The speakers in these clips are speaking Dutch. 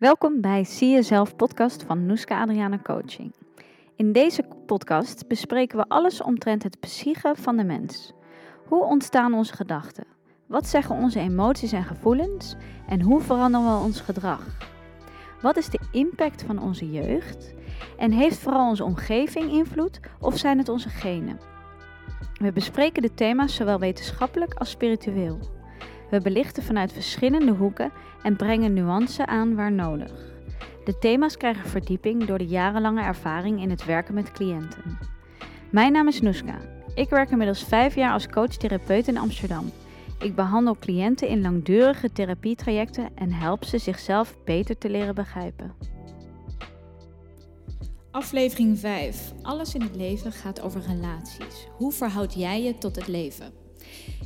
Welkom bij Zie Jezelf podcast van Noeska Adriana Coaching. In deze podcast bespreken we alles omtrent het psyche van de mens. Hoe ontstaan onze gedachten? Wat zeggen onze emoties en gevoelens? En hoe veranderen we ons gedrag? Wat is de impact van onze jeugd? En heeft vooral onze omgeving invloed of zijn het onze genen? We bespreken de thema's zowel wetenschappelijk als spiritueel. We belichten vanuit verschillende hoeken en brengen nuance aan waar nodig. De thema's krijgen verdieping door de jarenlange ervaring in het werken met cliënten. Mijn naam is Noeska. Ik werk inmiddels vijf jaar als coach-therapeut in Amsterdam. Ik behandel cliënten in langdurige therapietrajecten en help ze zichzelf beter te leren begrijpen. Aflevering 5. Alles in het leven gaat over relaties. Hoe verhoud jij je tot het leven?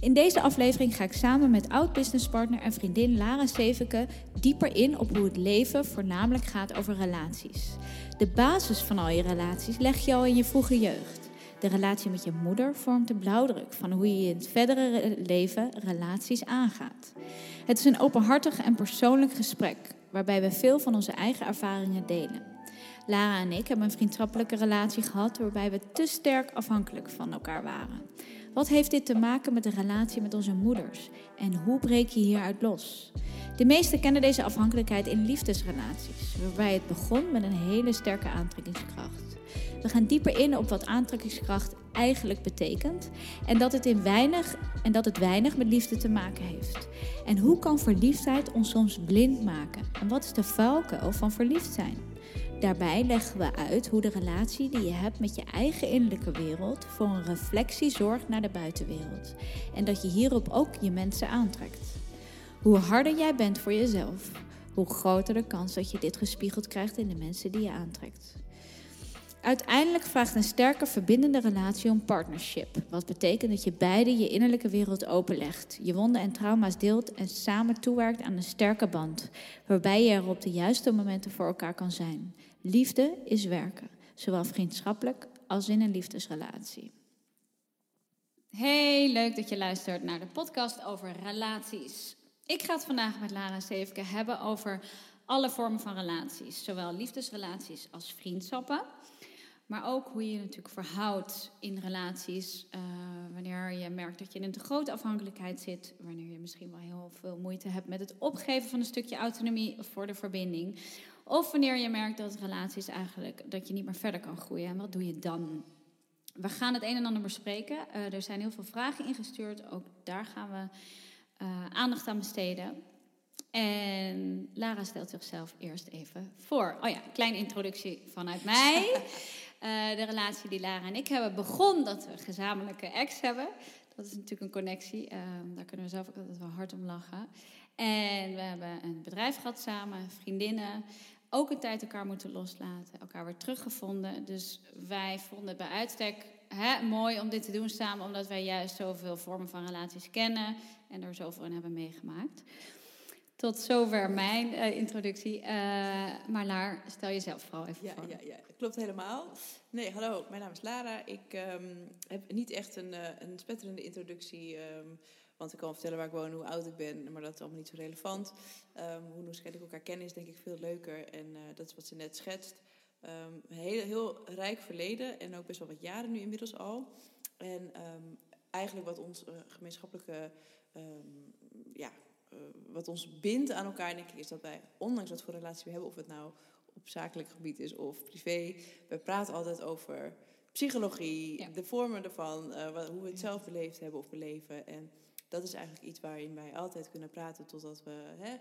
In deze aflevering ga ik samen met oud-businesspartner en vriendin Lara Seveke dieper in op hoe het leven voornamelijk gaat over relaties. De basis van al je relaties leg je al in je vroege jeugd. De relatie met je moeder vormt de blauwdruk van hoe je in het verdere leven relaties aangaat. Het is een openhartig en persoonlijk gesprek waarbij we veel van onze eigen ervaringen delen. Lara en ik hebben een vriendschappelijke relatie gehad waarbij we te sterk afhankelijk van elkaar waren. Wat heeft dit te maken met de relatie met onze moeders? En hoe breek je hieruit los? De meesten kennen deze afhankelijkheid in liefdesrelaties, waarbij het begon met een hele sterke aantrekkingskracht. We gaan dieper in op wat aantrekkingskracht eigenlijk betekent en dat het, in weinig, en dat het weinig met liefde te maken heeft. En hoe kan verliefdheid ons soms blind maken? En wat is de valkuil van verliefd zijn? Daarbij leggen we uit hoe de relatie die je hebt met je eigen innerlijke wereld voor een reflectie zorgt naar de buitenwereld. En dat je hierop ook je mensen aantrekt. Hoe harder jij bent voor jezelf, hoe groter de kans dat je dit gespiegeld krijgt in de mensen die je aantrekt. Uiteindelijk vraagt een sterke verbindende relatie om partnership. Wat betekent dat je beide je innerlijke wereld openlegt, je wonden en trauma's deelt en samen toewerkt aan een sterke band, waarbij je er op de juiste momenten voor elkaar kan zijn. Liefde is werken, zowel vriendschappelijk als in een liefdesrelatie. Hey, leuk dat je luistert naar de podcast over relaties. Ik ga het vandaag met Lara Sevke hebben over alle vormen van relaties, zowel liefdesrelaties als vriendschappen. Maar ook hoe je je natuurlijk verhoudt in relaties. Uh, wanneer je merkt dat je in een te grote afhankelijkheid zit. Wanneer je misschien wel heel veel moeite hebt met het opgeven van een stukje autonomie voor de verbinding. Of wanneer je merkt dat relaties eigenlijk dat je niet meer verder kan groeien. En wat doe je dan? We gaan het een en ander bespreken. Uh, er zijn heel veel vragen ingestuurd. Ook daar gaan we uh, aandacht aan besteden. En Lara stelt zichzelf eerst even voor. Oh ja, kleine introductie vanuit mij. Uh, de relatie die Lara en ik hebben begon dat we gezamenlijke ex hebben. Dat is natuurlijk een connectie. Uh, daar kunnen we zelf ook altijd wel hard om lachen. En we hebben een bedrijf gehad samen, vriendinnen. Ook een tijd elkaar moeten loslaten, elkaar weer teruggevonden. Dus wij vonden het bij uitstek hè, mooi om dit te doen samen, omdat wij juist zoveel vormen van relaties kennen en er zoveel in hebben meegemaakt. Tot zover mijn uh, introductie. Uh, maar Laar, stel jezelf vooral even ja, voor. Ja, ja, klopt helemaal. Nee, hallo, mijn naam is Lara. Ik um, heb niet echt een, uh, een spetterende introductie. Um, want ik kan vertellen waar ik woon, hoe oud ik ben. Maar dat is allemaal niet zo relevant. Um, hoe ik elkaar kennen is denk ik veel leuker. En dat is wat ze net schetst. een heel, heel rijk verleden. En ook best wel wat jaren nu inmiddels al. En eigenlijk wat ons gemeenschappelijke... ja, uh, wat ons bindt aan elkaar, denk ik, is dat wij, ondanks wat voor relatie we hebben, of het nou op zakelijk gebied is of privé, we praten altijd over psychologie, ja. de vormen ervan, uh, wat, hoe we het zelf beleefd hebben of beleven. En dat is eigenlijk iets waarin wij altijd kunnen praten totdat we hè,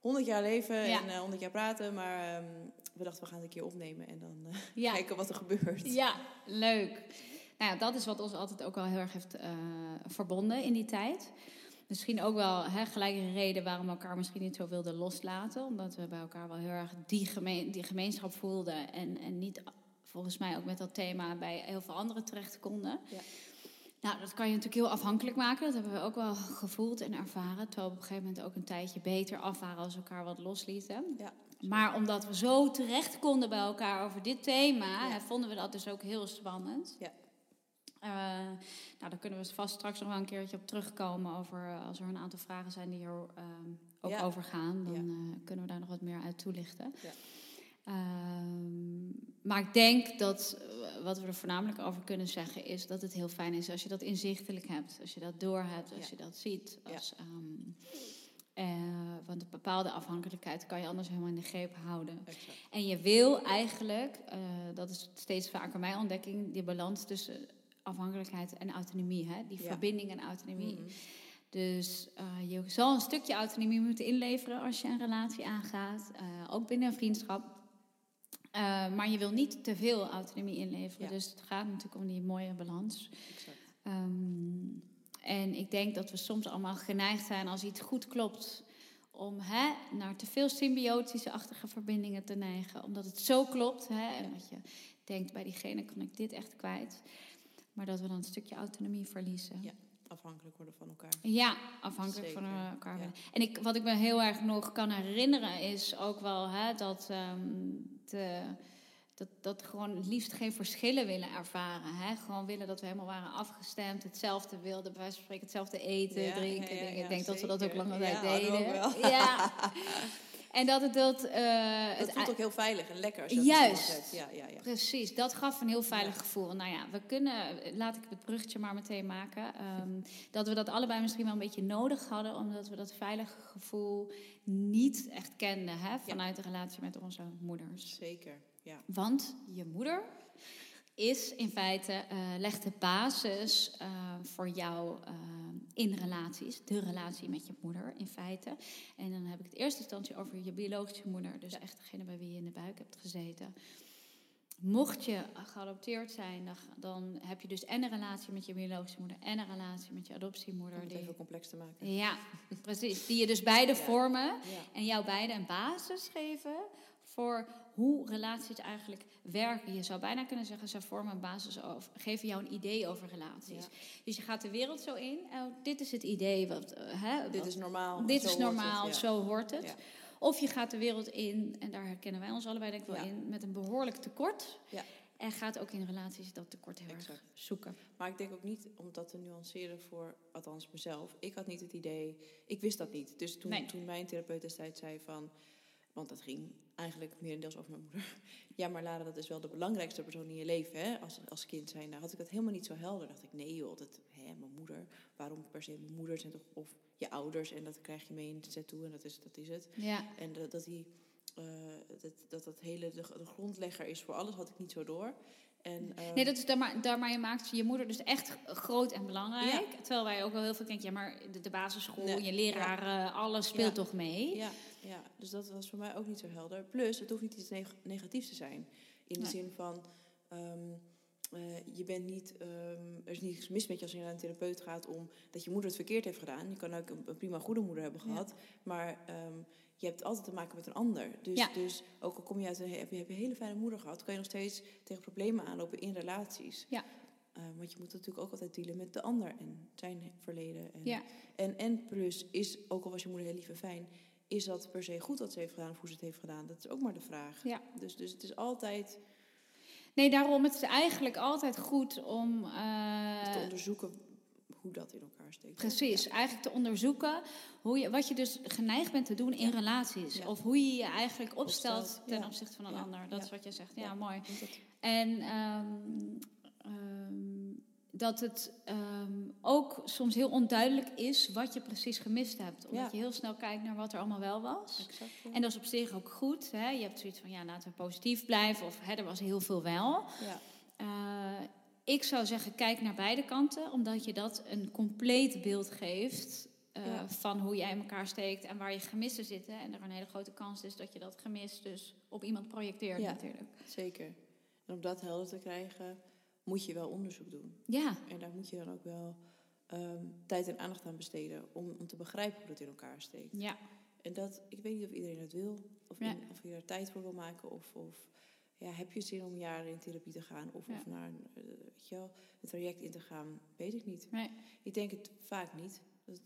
100 jaar leven ja. en uh, 100 jaar praten. Maar um, we dachten, we gaan het een keer opnemen en dan ja. kijken wat er gebeurt. Ja, leuk. Nou ja, dat is wat ons altijd ook wel heel erg heeft verbonden in die tijd. Misschien ook wel hè, gelijk een reden waarom we elkaar misschien niet zo wilden loslaten. Omdat we bij elkaar wel heel erg die, gemeen, die gemeenschap voelden. En, en niet volgens mij ook met dat thema bij heel veel anderen terecht konden. Ja. Nou, dat kan je natuurlijk heel afhankelijk maken. Dat hebben we ook wel gevoeld en ervaren. Terwijl we op een gegeven moment ook een tijdje beter af waren als we elkaar wat loslieten. Ja. Maar omdat we zo terecht konden bij elkaar over dit thema, ja. vonden we dat dus ook heel spannend. Ja. Uh, nou, daar kunnen we vast straks nog wel een keertje op terugkomen over uh, als er een aantal vragen zijn die er uh, ook over gaan, dan eh, kunnen we daar nog wat meer uit toelichten. Ja. Ehm, maar ik denk dat eh, wat we er voornamelijk over kunnen zeggen is dat het heel fijn is als je dat inzichtelijk hebt, als je dat doorhebt, als Ja. je dat ziet. Ja. Als, ehm, eh, want een bepaalde afhankelijkheid kan je anders helemaal in de greep houden. Exact. En je wil eigenlijk, eh, dat is steeds vaker mijn ontdekking, die balans tussen afhankelijkheid en autonomie. Hè? Die Ja. verbinding en autonomie. Mhm. Dus je zal een stukje autonomie moeten inleveren als je een relatie aangaat. ook binnen een vriendschap. Eh, maar je wil niet te veel autonomie inleveren. Ja. Dus het gaat natuurlijk om die mooie balans. Exact. Ehm, en ik denk dat we soms allemaal geneigd zijn als iets goed klopt. Om hè, naar te veel symbiotische-achtige verbindingen te neigen. Omdat het zo klopt. Hè, en dat je denkt, bij diegene kan ik dit echt kwijt. Maar dat we dan een stukje autonomie verliezen. Ja. Afhankelijk worden van elkaar. Ja, afhankelijk van Zeker, elkaar. ja. En ik, wat ik me heel erg nog kan herinneren is ook wel hè, dat, de, dat, dat gewoon het liefst geen verschillen willen ervaren. Hè? Gewoon willen dat we helemaal waren afgestemd, hetzelfde wilden, bij wijze van spreken hetzelfde eten, Ja, drinken. ja, ik denk dat we dat ook lange tijd deden. ook wel. Ja. En dat het dat. eh, Het het voelt ook heel veilig en lekker als je dat Juist. Ja, ja, ja. Precies, dat gaf een heel veilig gevoel. Nou ja, we kunnen, laat ik het bruggetje maar meteen maken, ehm, dat we dat allebei misschien wel een beetje nodig hadden, omdat we dat veilige gevoel niet echt kenden hè, vanuit de relatie met onze moeders. Zeker. Ja. Want je moeder is in feite, eh, legt de basis eh, voor jou eh, in relaties, de relatie met je moeder in feite. En dan heb ik het eerste instantie over je biologische moeder, dus echt degene bij wie je in de buik hebt gezeten. Mocht je geadopteerd zijn, dan, dan heb je dus en een relatie met je biologische moeder en een relatie met je adoptiemoeder. Om het Die, even complex te maken. ja, precies. Die je dus beide Ja. vormen Ja. en jou beide een basis geven voor hoe relaties eigenlijk werken. Je zou bijna kunnen zeggen, ze vormen een basis over, geven jou een idee over relaties. Ja. Dus je gaat de wereld zo in. Oh, dit is het idee. Wat, eh, hè, Dit is normaal. dit is hoort het, normaal, ja. zo hoort het. Ja. Of je gaat de wereld in, en daar herkennen wij ons allebei denk ik wel in, met een behoorlijk tekort. Ja. En gaat ook in relaties dat tekort heel Exact. erg zoeken. Maar ik denk ook niet om dat te nuanceren voor, althans mezelf. Ik had niet het idee, ik wist dat niet. Dus toen, Nee. toen mijn therapeut destijds zei van, want dat ging eigenlijk merendeels over mijn moeder. Ja, maar Lara, dat is wel de belangrijkste persoon in je leven, hè? Als, als kind zijn. Nou had ik dat helemaal niet zo helder. dacht ik, nee joh, dat, hè, mijn moeder. Waarom per se mijn moeder? Zijn toch, of je ouders en dat krijg je mee in de zet toe en dat is, dat is het. Ja, En dat, dat, die, eh, dat, dat dat hele de, de grondlegger is voor alles, had ik niet zo door. En, ehm, Nee, dat is daarmee, daarmee maakt je moeder dus echt groot en belangrijk. Terwijl wij ook wel heel veel denken, ja, maar de, de basisschool, je leraren, alles speelt Ja. toch mee? Ja, dus dat was voor mij ook niet zo helder. Plus, het hoeft niet iets neg- negatiefs te zijn. In de Nee. zin van, ehm, eh, je bent niet, ehm, er is niets mis met je als je naar een therapeut gaat om dat je moeder het verkeerd heeft gedaan. Je kan ook een, een prima goede moeder hebben Ja. gehad, maar ehm, je hebt altijd te maken met een ander. Dus, Ja. dus ook al kom je uit een, heb je heb je een hele fijne moeder gehad, kan je nog steeds tegen problemen aanlopen in relaties. Ja. Want je moet natuurlijk ook altijd dealen met de ander en zijn verleden. En, Ja. en, en plus is, ook al was je moeder heel lief en fijn, is dat per se goed wat ze heeft gedaan of hoe ze het heeft gedaan? Dat is ook maar de vraag. Ja. Dus, dus het is altijd Nee, daarom, het is eigenlijk altijd goed om... eh, te onderzoeken hoe dat in elkaar steekt. Precies, Ja. eigenlijk te onderzoeken hoe je, wat je dus geneigd bent te doen in Ja. relaties. Ja. Of hoe je je eigenlijk opstelt, Opstelt, ten opzichte van een ander. Dat is wat je zegt. Ja, mooi. En ehm, dat het ehm, ook soms heel onduidelijk is wat je precies gemist hebt. Omdat Ja. je heel snel kijkt naar wat er allemaal wel was. exact, ja. En dat is op zich ook goed. Hè? Je hebt zoiets van, ja, laten we positief blijven. Of hè, er was heel veel wel. ja. Eh, ik zou zeggen, kijk naar beide kanten, omdat je dat een compleet beeld geeft eh, van hoe jij in elkaar steekt en waar je gemissen zitten. En er een hele grote kans is dat je dat gemis dus op iemand projecteert Ja. natuurlijk. Zeker. En om dat helder te krijgen, moet je wel onderzoek doen. Ja, En daar moet je dan ook wel ehm, tijd en aandacht aan besteden om, om te begrijpen hoe het in elkaar steekt. ja, En dat, ik weet niet of iedereen dat wil, of, Ja. in- of je er tijd voor wil maken, of, of ja, heb je zin om jaren in therapie te gaan, of, Ja. of naar een, eh, weet je wel, een traject in te gaan, weet ik niet. nee. Ik denk het vaak niet. Dat,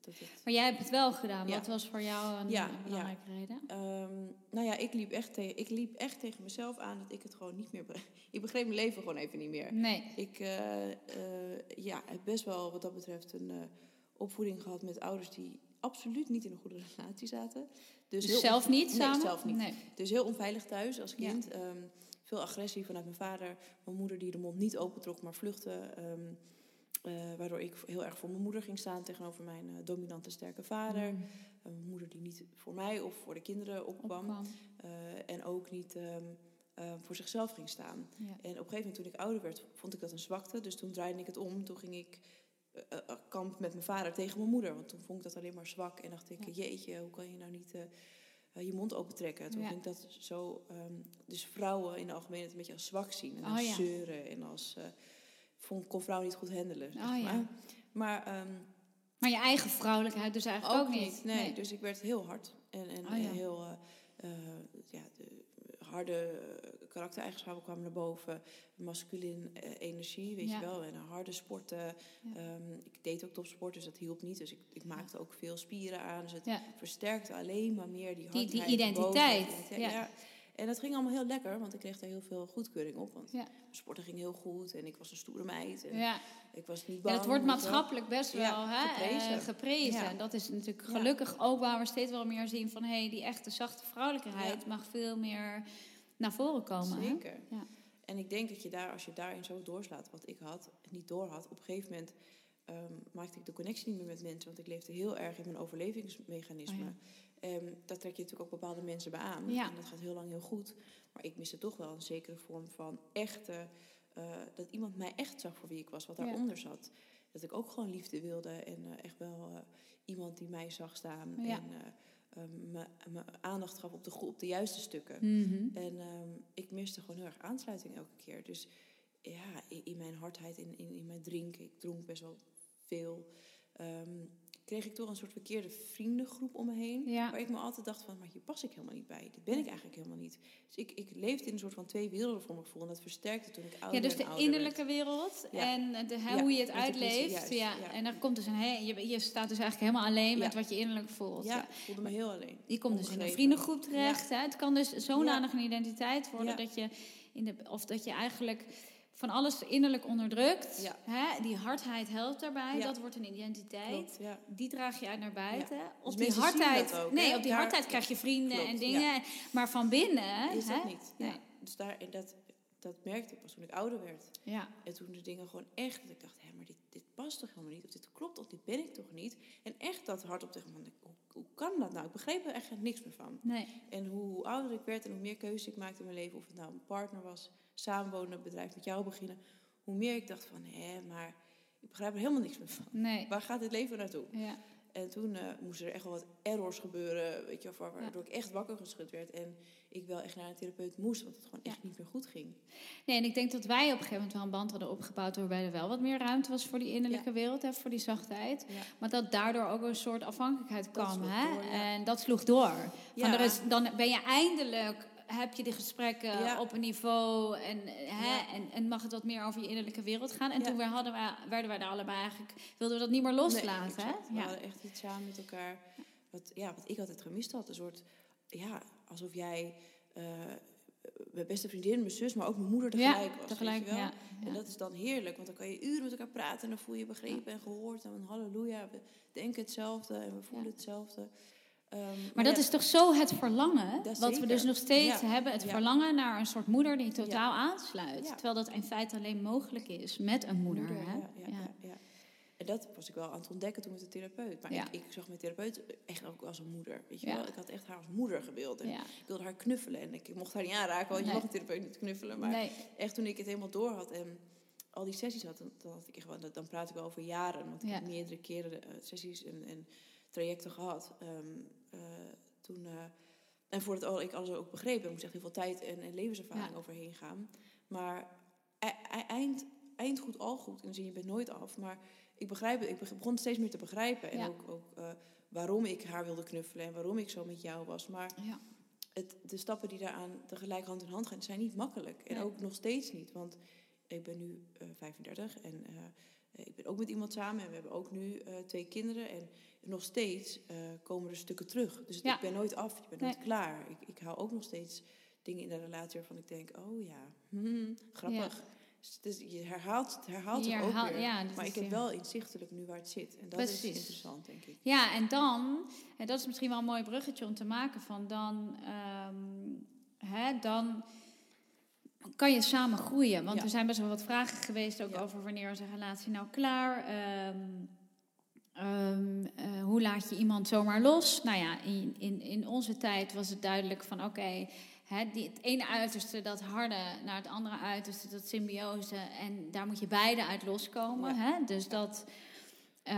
dat, Maar jij hebt het wel gedaan. Ja. Wat was voor jou een, Ja, een ja. belangrijke reden? Ehm, nou ja, ik liep, echt tegen, ik liep echt tegen mezelf aan dat ik het gewoon niet meer... be- Ik begreep mijn leven gewoon even niet meer. Nee. Ik eh, eh, ja, heb best wel wat dat betreft een eh, opvoeding gehad met ouders die absoluut niet in een goede relatie zaten. Dus, heel zelf niet Nee, samen? zelf niet. Nee. Dus heel onveilig thuis als kind. Ehm, veel agressie vanuit mijn vader. Mijn moeder die de mond niet opentrok, maar vluchtte. Ehm, eh, waardoor ik heel erg voor mijn moeder ging staan tegenover mijn eh, dominante sterke vader. Mm. Een moeder die niet voor mij of voor de kinderen opkwam. Opkwam. Eh, en ook niet ehm, eh, voor zichzelf ging staan. Ja. En op een gegeven moment toen ik ouder werd, vond ik dat een zwakte. Dus toen draaide ik het om. Toen ging ik kamp met mijn vader tegen mijn moeder. Want toen vond ik dat alleen maar zwak. En dacht ik, Ja. jeetje, hoe kan je nou niet je mond opentrekken? Toen Ja. ging ik dat zo... ehm, dus vrouwen in de algemeenheid een beetje als zwak zien. En Oh, als zeuren. En als... vond, kon vrouwen niet goed handelen. zeg Oh, ja. maar. Maar ehm, Maar je eigen vrouwelijkheid dus eigenlijk ook, ook niet. Nee. Dus ik werd heel hard. En, en Oh, heel eh, eh, ja, de harde eh, karaktereigenschappen kwamen naar boven. Masculin eh, energie, weet Ja. je wel. En harde sporten. Ja. Ehm, ik deed ook topsport, dus dat hielp niet. Dus ik, ik maakte ook veel spieren aan. Dus het versterkte alleen maar meer die Die- die hardheid, identiteit, boosheid, ja. En dat ging allemaal heel lekker, want ik kreeg daar heel veel goedkeuring op. Want Ja. sporten ging heel goed en ik was een stoere meid. En Ja. ik was niet bang. dat wordt wel. maatschappelijk best wel Ja, hè, geprezen. eh, geprezen. En dat is natuurlijk gelukkig ook waar we steeds wel meer zien van... hé, hey, die echte zachte vrouwelijkheid mag veel meer naar voren komen. Zeker. Ja. En ik denk dat je daar, als je daarin zo doorslaat, wat ik had, niet door had, op een gegeven moment ehm, maakte ik de connectie niet meer met mensen, want ik leefde heel erg in mijn overlevingsmechanisme. Oh Ehm, daar trek je natuurlijk ook bepaalde mensen bij aan. Ja. En dat gaat heel lang heel goed. Maar ik miste toch wel een zekere vorm van echte, eh, dat iemand mij echt zag voor wie ik was, wat Ja. daaronder zat. Dat ik ook gewoon liefde wilde en eh, echt wel eh, iemand die mij zag staan Ja. en eh, eh, me, aandacht gaf op de, op de juiste stukken. Mhm. En ehm, ik miste gewoon heel erg aansluiting elke keer. Dus ja, in, in mijn hardheid, in, in, in mijn drinken, ik dronk best wel veel, ehm, kreeg ik toch een soort verkeerde vriendengroep om me heen. Ja. Waar ik me altijd dacht van, maar hier pas ik helemaal niet bij. Dit ben ik eigenlijk helemaal niet. Dus ik, ik leefde in een soort van twee werelden voor mijn gevoel. En dat versterkte toen ik ouder Ja, dus de innerlijke wereld Ja. en de, Ja, hoe je het uitleeft. juist, ja. En dan komt dus een, hè, je, je staat dus eigenlijk helemaal alleen met wat je innerlijk voelt. Ja, ik voelde me heel alleen. Je komt dus in een vriendengroep terecht. Hè? Het kan dus zodanig Ja. een identiteit worden dat je in de, of dat je eigenlijk van alles innerlijk onderdrukt. Ja. Hè? Die hardheid helpt daarbij. Ja. Dat wordt een identiteit. Klopt, ja. Die draag je uit naar buiten. Op die hardheid. ook, nee, op die hardheid krijg je vrienden Klopt, en dingen. Maar van binnen. Is hè? dat niet. Nee. Dus daar, en dat, dat merkte ik pas toen ik ouder werd. Ja. En toen de dingen gewoon echt, dat ik dacht, hé, maar dit, dit past toch helemaal niet? Of dit klopt, of dit ben ik toch niet? En echt dat hardop tegen me, hoe, hoe kan dat nou? Ik begreep er echt niks meer van. Nee. En hoe ouder ik werd en hoe meer keuzes ik maakte in mijn leven, of het nou een partner was, samenwonen, een bedrijf met jou beginnen, hoe meer ik dacht van, hé, maar ik begrijp er helemaal niks meer van. Nee. Waar gaat dit leven naartoe? Ja. En toen eh, moesten er echt wel wat errors gebeuren, weet je, wel, waardoor ik echt wakker geschud werd. En ik wel echt naar een therapeut moest, want het gewoon echt niet meer goed ging. Nee, en ik denk dat wij op een gegeven moment wel een band hadden opgebouwd waarbij er wel wat meer ruimte was voor die innerlijke wereld, hè, voor die zachtheid. Maar dat daardoor ook een soort afhankelijkheid Dat kwam. Hè? door. En dat sloeg door. Van er is, dan ben je eindelijk, heb je die gesprekken Ja. op een niveau en, hè, Ja. en, en mag het wat meer over je innerlijke wereld gaan. En Ja. toen weer hadden wij, werden wij daar allebei eigenlijk, wilden we dat niet meer loslaten. Nee, hè? We Ja. hadden echt iets samen met elkaar. Wat, ja, wat ik altijd gemist had. Een soort, ja, alsof jij eh, mijn beste vriendin, mijn zus, maar ook mijn moeder tegelijk was. tegelijk, weet je wel? ja. En dat is dan heerlijk, want dan kan je uren met elkaar praten en dan voel je je begrepen en gehoord. En halleluja, we denken hetzelfde en we voelen hetzelfde. Ehm, Maar dat ja, is toch zo het verlangen, wat we dus nog steeds Ja. hebben. Het Ja. verlangen naar een soort moeder die totaal aansluit. Terwijl dat in feite alleen mogelijk is met een moeder. hè? Ja, ja, ja. ja. En dat was ik wel aan het ontdekken toen met de therapeut. Maar ik, ik zag mijn therapeut echt ook als een moeder. Weet je wel? Ik had echt haar als moeder gebeeld. En. Ik wilde haar knuffelen en ik mocht haar niet aanraken, want Nee. je mag een therapeut niet knuffelen. Maar Nee. echt toen ik het helemaal door had en al die sessies had, dan, dan, had ik echt wel, dan praat ik wel over jaren. Want ik heb meerdere keren eh, sessies en, en trajecten gehad. Ehm, eh, toen, eh, en voordat ik alles ook begreep, er moest echt heel veel tijd en, en levenservaring Ja. overheen gaan. Maar e- e- eind, eind goed, al goed. In de zin, je bent nooit af. Maar ik, begrijp, het- ik beg- begon steeds meer te begrijpen. En Ja. ook, ook eh, waarom ik haar wilde knuffelen en waarom ik zo met jou was. Maar Ja. het, de stappen die daaraan tegelijk hand in hand gaan, zijn niet makkelijk. En Nee. ook nog steeds niet. Want ik ben nu eh, 35 en ik ben ook met iemand samen en we hebben ook nu eh, twee kinderen. En nog steeds eh, komen er stukken terug. Dus Ja. ik ben nooit af, je bent Nee. nooit klaar. Ik, ik hou ook nog steeds dingen in de relatie waarvan ik denk, oh ja, hmm, grappig. Dus, dus je herhaalt, het herhaalt Je het ook weer. ja, maar ik heb wel inzichtelijk nu waar het zit. En dat Precies. is interessant, denk ik. Ja, en dan, en dat is misschien wel een mooi bruggetje om te maken van dan, ehm, hè, dan kan je samen groeien. Want Ja. er zijn best wel wat vragen geweest ook Ja. over wanneer is een relatie nou klaar. Ehm, ehm, eh, hoe laat je iemand zomaar los? Nou ja, in, in, in onze tijd was het duidelijk van oké, het ene uiterste, dat harde, naar het andere uiterste, dat symbiose. En daar moet je beide uit loskomen. Ja. Hè? Dus dat, eh,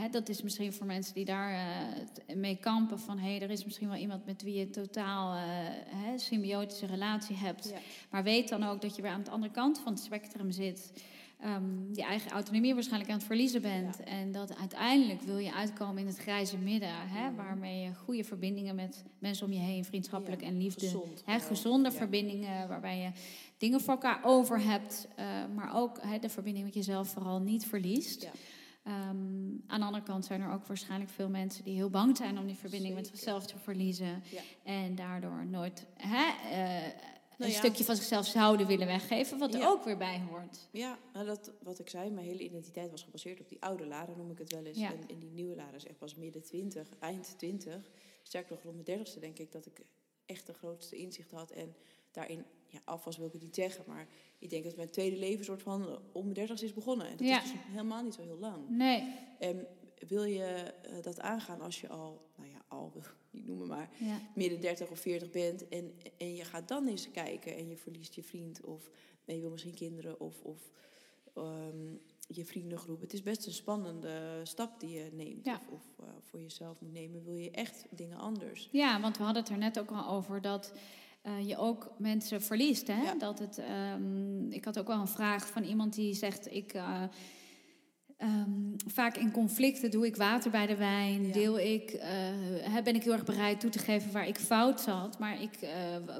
hè, dat is misschien voor mensen die daar eh, mee kampen van hé, er is misschien wel iemand met wie je een totaal eh, hè, symbiotische relatie hebt. Ja. Maar weet dan ook dat je weer aan de andere kant van het spectrum zit. ehm, je eigen autonomie waarschijnlijk aan het verliezen bent. Ja. En dat uiteindelijk wil je uitkomen in het grijze midden. Hè, Mhm. Waarmee je goede verbindingen met mensen om je heen, vriendschappelijk en liefde. Gezond. Hè, gezonde verbindingen waarbij je dingen voor elkaar over hebt. maar ook hè, de verbinding met jezelf vooral niet verliest. Ehm, aan de andere kant zijn er ook waarschijnlijk veel mensen die heel bang zijn om die verbinding met zichzelf te verliezen. Ja. En daardoor nooit hè, eh, een Nou ja. stukje van zichzelf zouden willen weggeven, wat er Ja. ook weer bij hoort. Ja, nou dat, wat ik zei, mijn hele identiteit was gebaseerd op die oude Lara, noem ik het wel eens. En, en die nieuwe Lara is echt pas midden twintig, eind twintig. Sterker nog, rond mijn dertigste denk ik dat ik echt de grootste inzicht had. En daarin, ja, afwas wil ik het niet zeggen, maar ik denk dat mijn tweede leven soort van om mijn dertigste is begonnen. En dat Ja. is dus helemaal niet zo heel lang. Nee, En wil je eh, dat aangaan als je al, nou ja, al, wil ik niet noemen maar, ja. midden 30 of 40 bent en, en je gaat dan eens kijken en je verliest je vriend of je wil misschien kinderen of, of ehm, je vriendengroep. Het is best een spannende stap die je neemt Ja. of, of eh, voor jezelf moet nemen. Wil je echt dingen anders? ja, want we hadden het er net ook al over dat eh, je ook mensen verliest. Hè? Ja. Dat het, ehm, ik had ook wel een vraag van iemand die zegt: ik. eh, ehm, vaak in conflicten doe ik water bij de wijn, Ja. deel ik, eh, ben ik heel erg bereid toe te geven waar ik fout zat. Maar ik,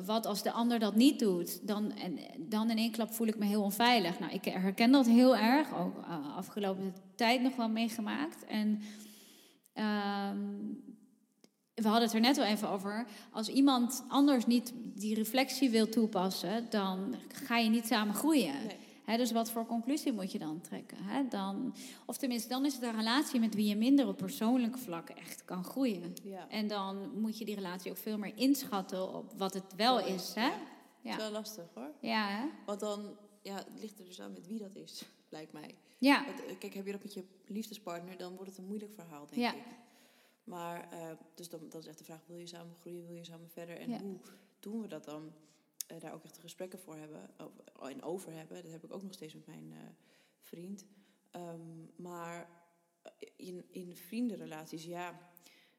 wat als de ander dat niet doet, dan, en, dan in één klap voel ik me heel onveilig. Nou, ik herken dat heel erg, ook afgelopen tijd nog wel meegemaakt. En ehm, we hadden het er net al even over. Als iemand anders niet die reflectie wil toepassen, dan ga je niet samen groeien. Nee. Dus wat voor conclusie moet je dan trekken? Dan, of tenminste, dan is het een relatie met wie je minder op persoonlijke vlakken echt kan groeien. Ja. En dan moet je die relatie ook veel meer inschatten op wat het wel Ja, is. Hè? ja. Het is wel lastig hoor. ja, hè? Want dan ja, het ligt er dus aan met wie dat is, lijkt mij. ja. Want, eh, kijk, heb je dat met je liefdespartner, dan wordt het een moeilijk verhaal, denk Ja. ik. Maar, eh, dus dan, is echt de vraag, wil je samen groeien, wil je samen verder? En Ja. hoe doen we dat dan? Eh, daar ook echt gesprekken voor hebben, over, en over hebben. Dat heb ik ook nog steeds met mijn eh, vriend. Ehm, maar in, in vriendenrelaties, ja,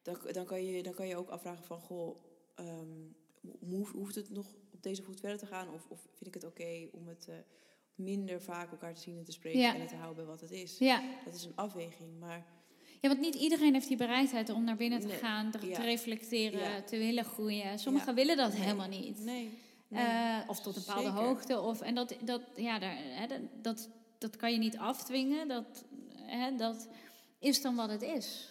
dan, dan, kan je, dan kan je ook afvragen van, goh, hoe, hoeft het nog op deze voet verder te gaan? Of, of vind ik het oké om het minder vaak elkaar te zien en te spreken Ja. en het te houden bij wat het is? ja. Dat is een afweging, maar Ja, want niet iedereen heeft die bereidheid om naar binnen te Nee. gaan, te, Ja. te reflecteren, Ja. te willen groeien. Sommigen willen dat Nee. helemaal niet. nee. Eh, of tot een bepaalde Zeker. hoogte. Of, en dat, dat, ja, daar, hè, dat, dat, kan je niet afdwingen. Dat, hè, dat is dan wat het is.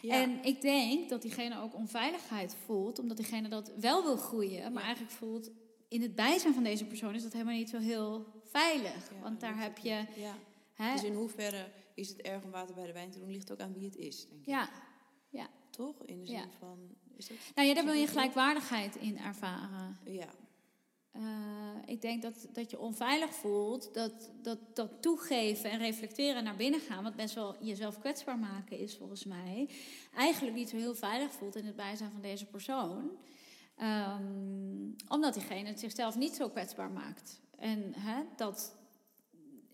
Ja. En ik denk dat diegene ook onveiligheid voelt, omdat diegene dat wel wil groeien, maar Ja. eigenlijk voelt in het bijzijn van deze persoon is dat helemaal niet zo heel veilig. Ja, Want daar heb je. Hè, Dus in hoeverre is het erg om water bij de wijn te doen, ligt ook aan wie het is, denk ik. ja. Toch? In de zin Ja. van, is dat? Nou ja, daar wil je gelijkwaardigheid in ervaren. Ja. Eh, ik denk dat, dat je onveilig voelt, dat, dat, dat toegeven en reflecteren en naar binnen gaan, wat best wel jezelf kwetsbaar maken is volgens mij, eigenlijk niet zo heel veilig voelt in het bijzijn van deze persoon. Ehm, omdat diegene het zichzelf niet zo kwetsbaar maakt. En hè, dat,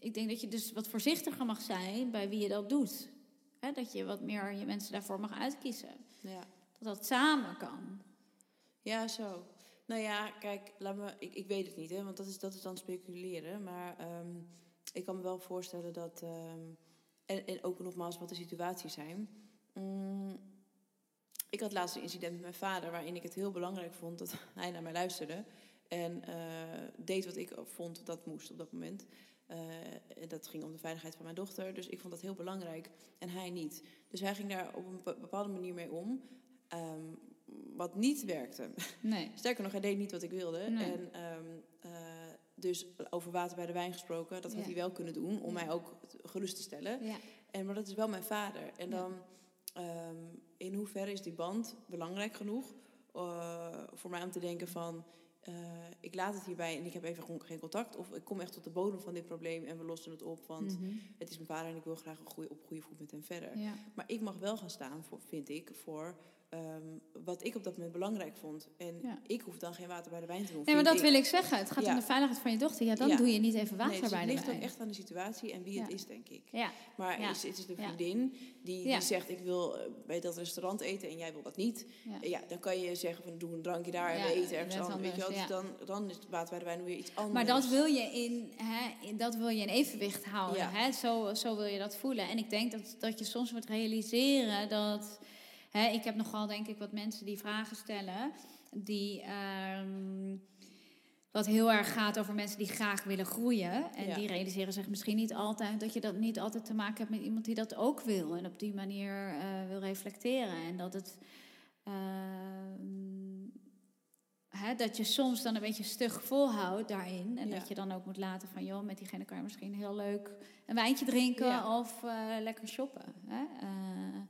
ik denk dat je dus wat voorzichtiger mag zijn bij wie je dat doet. Dat je wat meer je mensen daarvoor mag uitkiezen. Ja. Dat dat samen kan. Ja, zo. Nou ja, kijk, laat me, ik, ik weet het niet, hè, want dat is, dat is dan speculeren. Maar ehm, ik kan me wel voorstellen dat. ehm, en, en ook nogmaals wat de situaties zijn. Mm, ik had laatst een incident met mijn vader waarin ik het heel belangrijk vond dat hij naar mij luisterde. En eh, deed wat ik vond dat moest op dat moment. Uh, dat ging om de veiligheid van mijn dochter. Dus ik vond dat heel belangrijk. En hij niet. Dus hij ging daar op een bepaalde manier mee om. Um, wat niet werkte. Nee. Sterker nog, hij deed niet wat ik wilde. En um, uh, dus over water bij de wijn gesproken, dat had hij wel kunnen doen om mij ook gerust te stellen. Ja. En, maar dat is wel mijn vader. En dan, um, in hoeverre is die band belangrijk genoeg uh, voor mij om te denken van, uh, ik laat het hierbij en ik heb even geen contact. Of ik kom echt tot de bodem van dit probleem en we lossen het op. Want mm -hmm. het is mijn vader en ik wil graag een goede, op goede voet met hem verder. Ja. Maar ik mag wel gaan staan, voor, vind ik, voor Um, wat ik op dat moment belangrijk vond. En ja. ik hoef dan geen water bij de wijn te doen. Nee, maar dat ik. wil ik zeggen. Het gaat Ja. om de veiligheid van je dochter. Ja, dan Ja. doe je niet even water Nee, dus bij het de ligt wijn. ook echt aan de situatie en wie het is, denk ik. Ja, Maar is, is het een Ja. vriendin die, die zegt... ik wil eh, bij dat restaurant eten en jij wil dat niet... ja. Dan kan je zeggen van doe een drankje daar en we eten ergens anders. Weet je wel? Dus dan, dan is het water bij de wijn weer iets anders. Maar dat wil je in, hè, dat wil je in evenwicht houden. Ja. Hè? Zo, zo wil je dat voelen. En ik denk dat, dat je soms moet realiseren dat. Hè, ik heb nogal, denk ik, wat mensen die vragen stellen. Die. ehm, wat heel erg gaat over mensen die graag willen groeien. En Ja. die realiseren zich misschien niet altijd dat je dat niet altijd te maken hebt met iemand die dat ook wil. En op die manier eh, wil reflecteren. En dat het. ehm, dat je soms dan een beetje stug volhoudt daarin. En Ja. dat je dan ook moet laten van, joh, met diegene kan je misschien heel leuk een wijntje drinken Ja. of eh, lekker shoppen. Hè? Eh,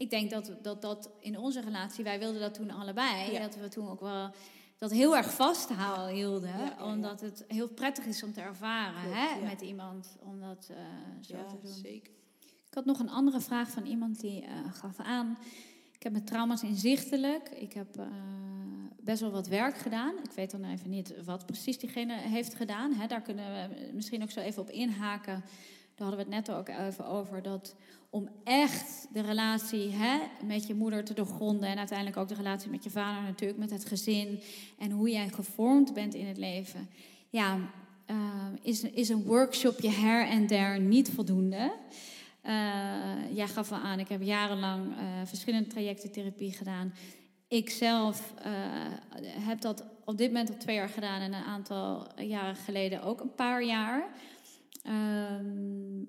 ik denk dat, dat dat in onze relatie, wij wilden dat toen allebei, Ja. dat we toen ook wel dat heel erg vasthielden, Ja, ja, ja. omdat het heel prettig is om te ervaren Klopt, hè, met iemand, om dat eh, zo te doen. zeker. Ik had nog een andere vraag van iemand die eh, gaf aan. Ik heb met trauma's inzichtelijk. Ik heb eh, best wel wat werk gedaan. Ik weet dan even niet wat precies diegene heeft gedaan. Hè. Daar kunnen we misschien ook zo even op inhaken. Daar hadden we het net ook even over. Dat om echt de relatie hè, met je moeder te doorgronden. En uiteindelijk ook de relatie met je vader natuurlijk. Met het gezin. En hoe jij gevormd bent in het leven. Ja, eh, is, is een workshopje her en der niet voldoende. Eh, jij gaf al aan, ik heb jarenlang eh, verschillende trajecten therapie gedaan. Ik zelf heb dat op dit moment al twee jaar gedaan en een aantal jaren geleden ook een paar jaar. Ehm,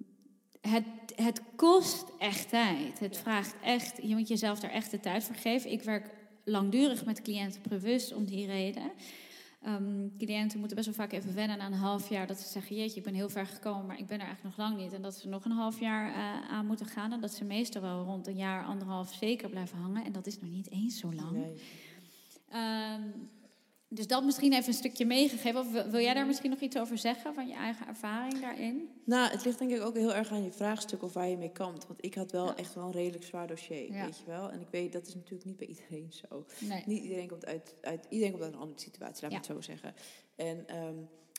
het, het kost echt tijd. Het vraagt echt, je moet jezelf daar echt de tijd voor geven. Ik werk langdurig met cliënten bewust om die reden. Ehm, cliënten moeten best wel vaak even wennen na een half jaar. Dat ze zeggen, jeetje, ik ben heel ver gekomen, maar ik ben er eigenlijk nog lang niet. En dat ze nog een half jaar eh, aan moeten gaan. En dat ze meestal wel rond een jaar, anderhalf zeker blijven hangen. En dat is nog niet eens zo lang. Nee. Ehm, dus dat misschien even een stukje meegegeven. Of wil, jij daar misschien nog iets over zeggen, van je eigen ervaring daarin? Nou, het ligt denk ik ook heel erg aan je vraagstuk of waar je mee kampt. Want ik had wel Ja. echt wel een redelijk zwaar dossier, Ja. weet je wel. En ik weet, dat is natuurlijk niet bij iedereen zo. Nee. Niet iedereen komt uit, uit, iedereen komt uit een andere situatie, laat Ja. ik het zo zeggen. En ehm,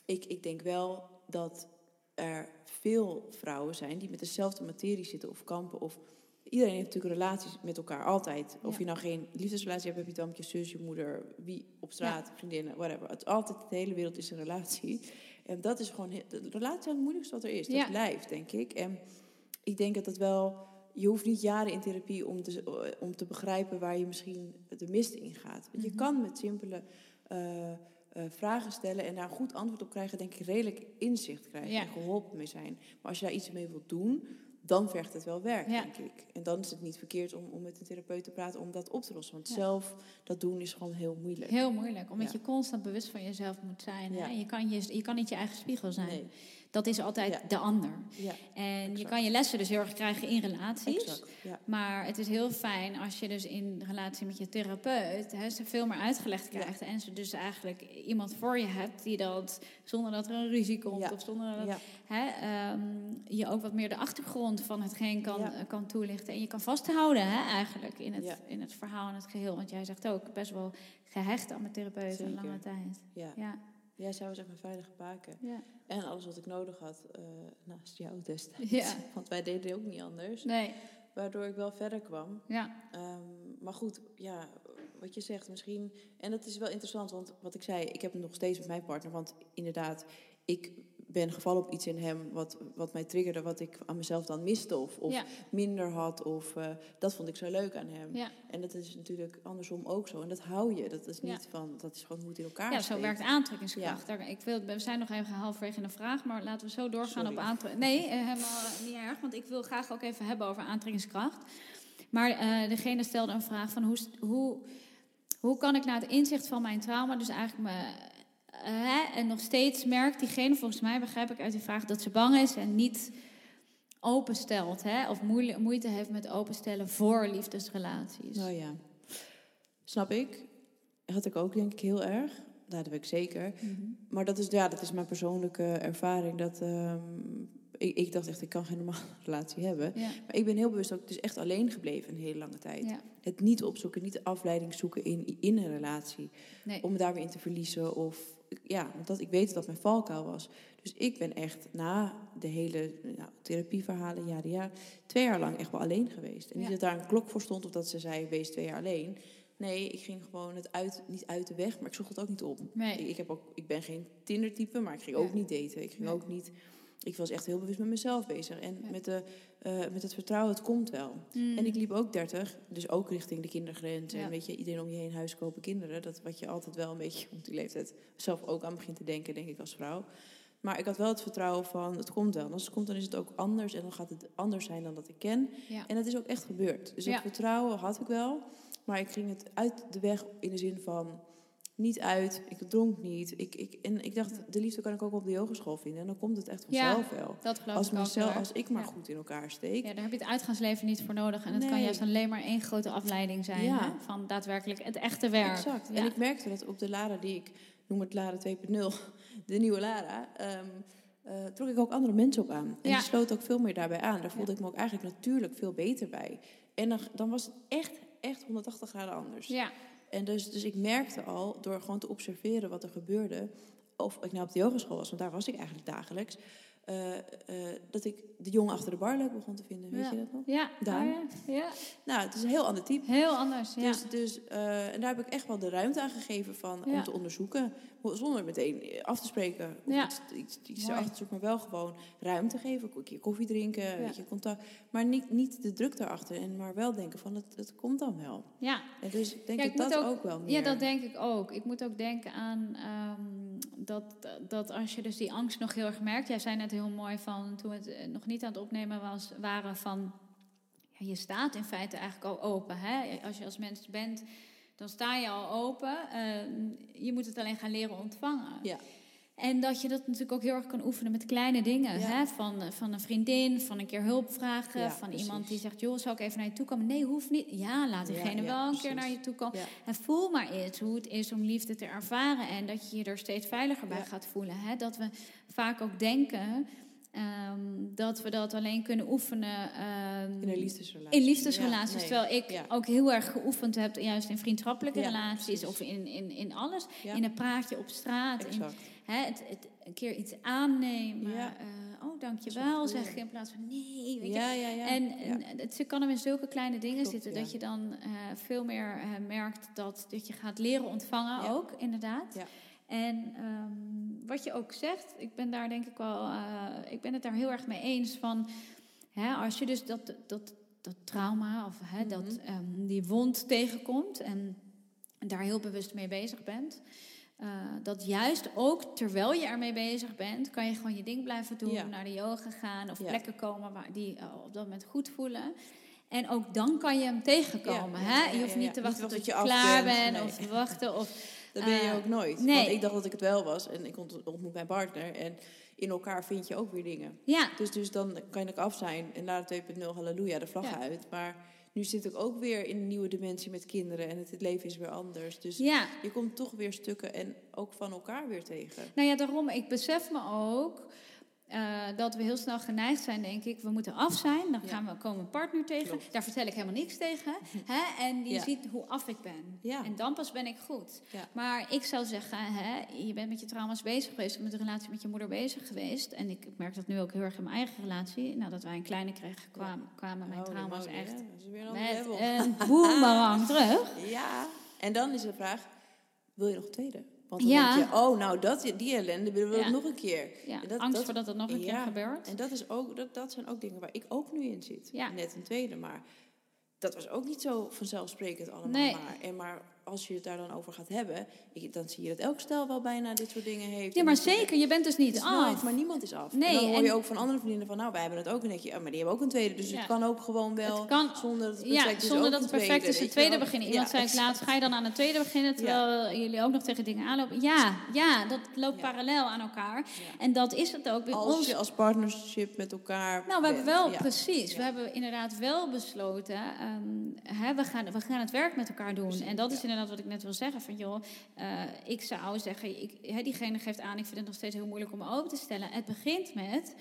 ik, ik denk wel dat er veel vrouwen zijn die met dezelfde materie zitten of kampen. Of iedereen heeft natuurlijk relaties met elkaar, altijd. Of Ja. je nou geen liefdesrelatie hebt, heb je met je zus, je moeder, wie op straat, vriendinnen, whatever. Het, altijd, de hele wereld is een relatie. En dat is gewoon, de relatie is het moeilijkste wat er is. Dat Ja. blijft, denk ik. En ik denk dat dat wel... Je hoeft niet jaren in therapie om te, om te begrijpen waar je misschien de mist in gaat. Want je Mhm. kan met simpele eh, eh, vragen stellen en daar goed antwoord op krijgen, denk ik redelijk inzicht krijgen Ja. en geholpen mee zijn. Maar als je daar iets mee wilt doen, dan vergt het wel werk, Ja. denk ik. En dan is het niet verkeerd om, om met een therapeut te praten om dat op te lossen. Want Ja. zelf dat doen is gewoon heel moeilijk. Heel moeilijk, omdat Ja. je constant bewust van jezelf moet zijn. Ja. Hè? Je, kan je, je kan niet je eigen spiegel zijn. Nee. Dat is altijd Ja. de ander. Ja, En je kan je lessen dus heel erg krijgen in relaties. exact. Ja. Maar het is heel fijn als je dus in relatie met je therapeut hè, ze veel meer uitgelegd krijgt. En ze dus eigenlijk iemand voor je hebt die dat, zonder dat er een ruzie komt of zonder dat hè, ehm, je ook wat meer de achtergrond van hetgeen kan, eh, kan toelichten. En je kan vasthouden hè, eigenlijk in het, in het verhaal en het geheel. Want jij zegt ook best wel gehecht aan mijn therapeut een lange tijd. Ja. Ja, zij was echt mijn veilige baken. ja. En alles wat ik nodig had eh, naast jou destijds. Ja. Want wij deden ook niet anders. Nee, Waardoor ik wel verder kwam. ja, Ehm, maar goed, ja, wat je zegt misschien. En dat is wel interessant, want wat ik zei, ik heb het nog steeds met mijn partner. Want inderdaad, ik ben gevallen op iets in hem wat, wat mij triggerde, wat ik aan mezelf dan miste of, of Ja. minder had. Of, eh, dat vond ik zo leuk aan hem. Ja. En dat is natuurlijk andersom ook zo. En dat hou je. Dat is Ja. niet van, dat is gewoon hoe het in elkaar Ja, zo steekt. werkt aantrekkingskracht. Daar, ik wil, we zijn nog even halverwege in de vraag, maar laten we zo doorgaan Sorry. op aantrekkingskracht. Nee, eh, helemaal niet erg, want ik wil graag ook even hebben over aantrekkingskracht. Maar eh, degene stelde een vraag van hoe, hoe, hoe kan ik na het inzicht van mijn trauma, dus eigenlijk me, eh, hè, en nog steeds merkt diegene, volgens mij begrijp ik uit die vraag, dat ze bang is en niet openstelt, hè, of moeite heeft met openstellen voor liefdesrelaties. Nou ja, snap ik. Had ik ook denk ik heel erg. Dat heb ik zeker. Mhm. Maar dat is, ja, dat is mijn persoonlijke ervaring. Dat, ehm, ik, ik dacht echt, ik kan geen normale relatie hebben. Ja, Maar ik ben heel bewust ook dus echt alleen gebleven een hele lange tijd. ja, Het niet opzoeken, niet de afleiding zoeken in, in een relatie. nee. Om me daar weer in te verliezen. Of, ja, want dat, ik weet dat mijn valkuil was. Dus ik ben echt na de hele nou, therapieverhalen, jaren, ja, twee jaar lang echt wel alleen geweest. En niet dat daar een klok voor stond of dat ze zei, wees twee jaar alleen. Nee, ik ging gewoon het uit, niet uit de weg, maar ik zocht het ook niet op. Nee. Ik, ik, heb ook, ik ben geen Tinder-type, maar ik ging ook niet daten. Ik ging Nee. ook niet... Ik was echt heel bewust met mezelf bezig. En Ja. met, de, eh, met het vertrouwen, het komt wel. Mm. En ik liep ook 30, dus ook richting de kindergrens. Ja. En weet je, iedereen om je heen, huis kopen, kinderen. Dat wat je altijd wel een beetje op die leeftijd zelf ook aan begint te denken, denk ik als vrouw. Maar ik had wel het vertrouwen van, het komt wel. En als het komt, dan is het ook anders. En dan gaat het anders zijn dan dat ik ken. Ja. En dat is ook echt gebeurd. Dus dat vertrouwen had ik wel. Maar ik ging het uit de weg in de zin van niet uit. Ik dronk niet. Ik, ik, en ik dacht, de liefde kan ik ook op de yogeschool vinden. En dan komt het echt Ja, vanzelf wel. Dat geloof Als, ik mezelf, als ik maar Ja. goed in elkaar steek. Ja, daar heb je het uitgaansleven niet voor nodig. En het kan juist alleen maar één grote afleiding zijn Ja. hè, van daadwerkelijk het echte werk. Exact. En ik merkte dat op de Lara die ik noem het Lara 2.0, de nieuwe Lara, ehm, eh, trok ik ook andere mensen op aan. En Ja. die sloot ook veel meer daarbij aan. Daar voelde ik me ook eigenlijk natuurlijk veel beter bij. En dan, dan was het echt, echt 180 graden anders. Ja, En dus, dus ik merkte al, door gewoon te observeren wat er gebeurde, of ik nou op de yogeschool was, want daar was ik eigenlijk dagelijks, eh, eh, dat ik de jongen achter de bar leuk begon te vinden. Weet Ja. je dat nog? ja, Daan? oh ja, ja. Nou, het is een heel ander type. heel anders. Ja. Dus, dus eh, en daar heb ik echt wel de ruimte aan gegeven van, om te onderzoeken. Zonder meteen af te spreken of iets, iets, iets Mooi. erachter te zoeken. Maar wel gewoon ruimte geven. Een keer koffie drinken, Ja. weet je, contact. Maar niet, niet de druk daarachter. En maar wel denken van, het, het komt dan wel. ja. En dus denk ik dat ook- ook, wel meer... Ja, dat denk ik ook. Ik moet ook denken aan ehm, dat, dat als je dus die angst nog heel erg merkt. Jij zei net heel mooi van toen het eh, nog niet aan het opnemen was, waren van. Ja, je staat in feite eigenlijk al open. Hè? Als je als mens bent, dan sta je al open. Ehm, je moet het alleen gaan leren ontvangen. Ja. En dat je dat natuurlijk ook heel erg kan oefenen met kleine dingen. Ja. Hè? Van, van een vriendin, van een keer hulp vragen. Ja, van precies. iemand die zegt, joh, zal ik even naar je toe komen? Nee, hoeft niet. Ja, laat diegene ja, wel een keer naar je toe komen. En voel maar eens hoe het is om liefde te ervaren. En dat je je er steeds veiliger bij gaat voelen. Hè? Dat we vaak ook denken ehm, dat we dat alleen kunnen oefenen... ehm, In een liefdesrelatie. in liefdesrelaties. Ja, nee. terwijl ik Ja. ook heel erg geoefend heb, juist in vriendschappelijke Ja, relaties precies. of in, in, in alles. In een praatje op straat. In. Hè, het, het, een keer iets aannemen. Ja. eh, oh, Dat dankjewel, zeg ik in plaats van nee. Weet je. Ja, ja, ja. En, en het kan er in zulke kleine dingen Klopt, zitten dat je dan eh, veel meer eh, merkt dat, dat je gaat leren ontvangen ook, inderdaad. Ja. En ehm, wat je ook zegt, ik ben daar denk ik wel, eh, ik ben het daar heel erg mee eens van, hè, als je dus dat, dat, dat trauma of hè, dat, Mhm. ehm, die wond tegenkomt en daar heel bewust mee bezig bent. Eh, dat juist ook terwijl je ermee bezig bent, kan je gewoon je ding blijven doen, Ja. naar de yoga gaan of Ja. plekken komen waar die eh, op dat moment goed voelen. En ook dan kan je hem tegenkomen. Ja, hè? je hoeft niet te wachten tot je je af klaar bent, nee. of te wachten. Of, Dat ben je Eh, ook nooit. nee. Want ik dacht dat ik het wel was. En ik ont- ontmoet mijn partner. En in elkaar vind je ook weer dingen. ja, Dus, dus dan kan ik af zijn. En na de 2.0, halleluja, de vlag uit. Maar nu zit ik ook weer in een nieuwe dimensie met kinderen. En het, het leven is weer anders. Dus ja. je komt toch weer stukken en ook van elkaar weer tegen. Nou ja, daarom, ik besef me ook eh, dat we heel snel geneigd zijn, denk ik. We moeten af zijn, dan gaan we, komen een partner tegen. Klopt. Daar vertel ik helemaal niks tegen. hè? En die Ja. ziet hoe af ik ben. Ja. En dan pas ben ik goed. Ja. Maar ik zou zeggen, hè, je bent met je trauma's bezig geweest, met de relatie met je moeder bezig geweest. En ik merk dat nu ook heel erg in mijn eigen relatie. Nadat wij een kleine kregen, kwamen, kwamen mijn Holy trauma's echt ander met een boemerang terug. Ja. En dan is de vraag, wil je nog tweede Want dan Ja. denk je, oh, nou, dat, die ellende willen we Ja. nog een keer. Ja, En dat- angst dat- voor dat nog een keer gebeurt. En dat, is ook, dat, dat zijn ook dingen waar ik ook nu in zit. Net een tweede, maar dat was ook niet zo vanzelfsprekend allemaal. Nee. Maar. En maar als je het daar dan over gaat hebben, ik- dan zie je dat elk stel wel bijna dit soort dingen heeft. Ja, maar zeker. Je bent dus niet Het af. nooit, maar niemand is af. Nee, en dan hoor je en- ook van andere vriendinnen van, nou, wij hebben het ook. En denk je, oh, maar die hebben ook een tweede. Dus Ja. het kan ook gewoon wel Het kan- zonder dat het Ja, perfect is. zonder dat het perfect is, tweede beginnen. Ja, Iemand zei het exact. laatst, ga je dan aan een tweede beginnen, terwijl jullie ook nog tegen dingen aanlopen? Ja, ja dat loopt Ja. parallel aan elkaar. Ja. En dat is het ook bij Als ons. je als partnership met elkaar Nou, we hebben wel, ja. precies, we Ja. hebben inderdaad wel besloten, ehm, hè, we, gaan, we gaan het werk met elkaar doen. En dat is ja. Inderdaad wat ik net wil zeggen, van joh, eh, ik zou zeggen, ik, diegene geeft aan, ik vind het nog steeds heel moeilijk om me open te stellen. Het begint met,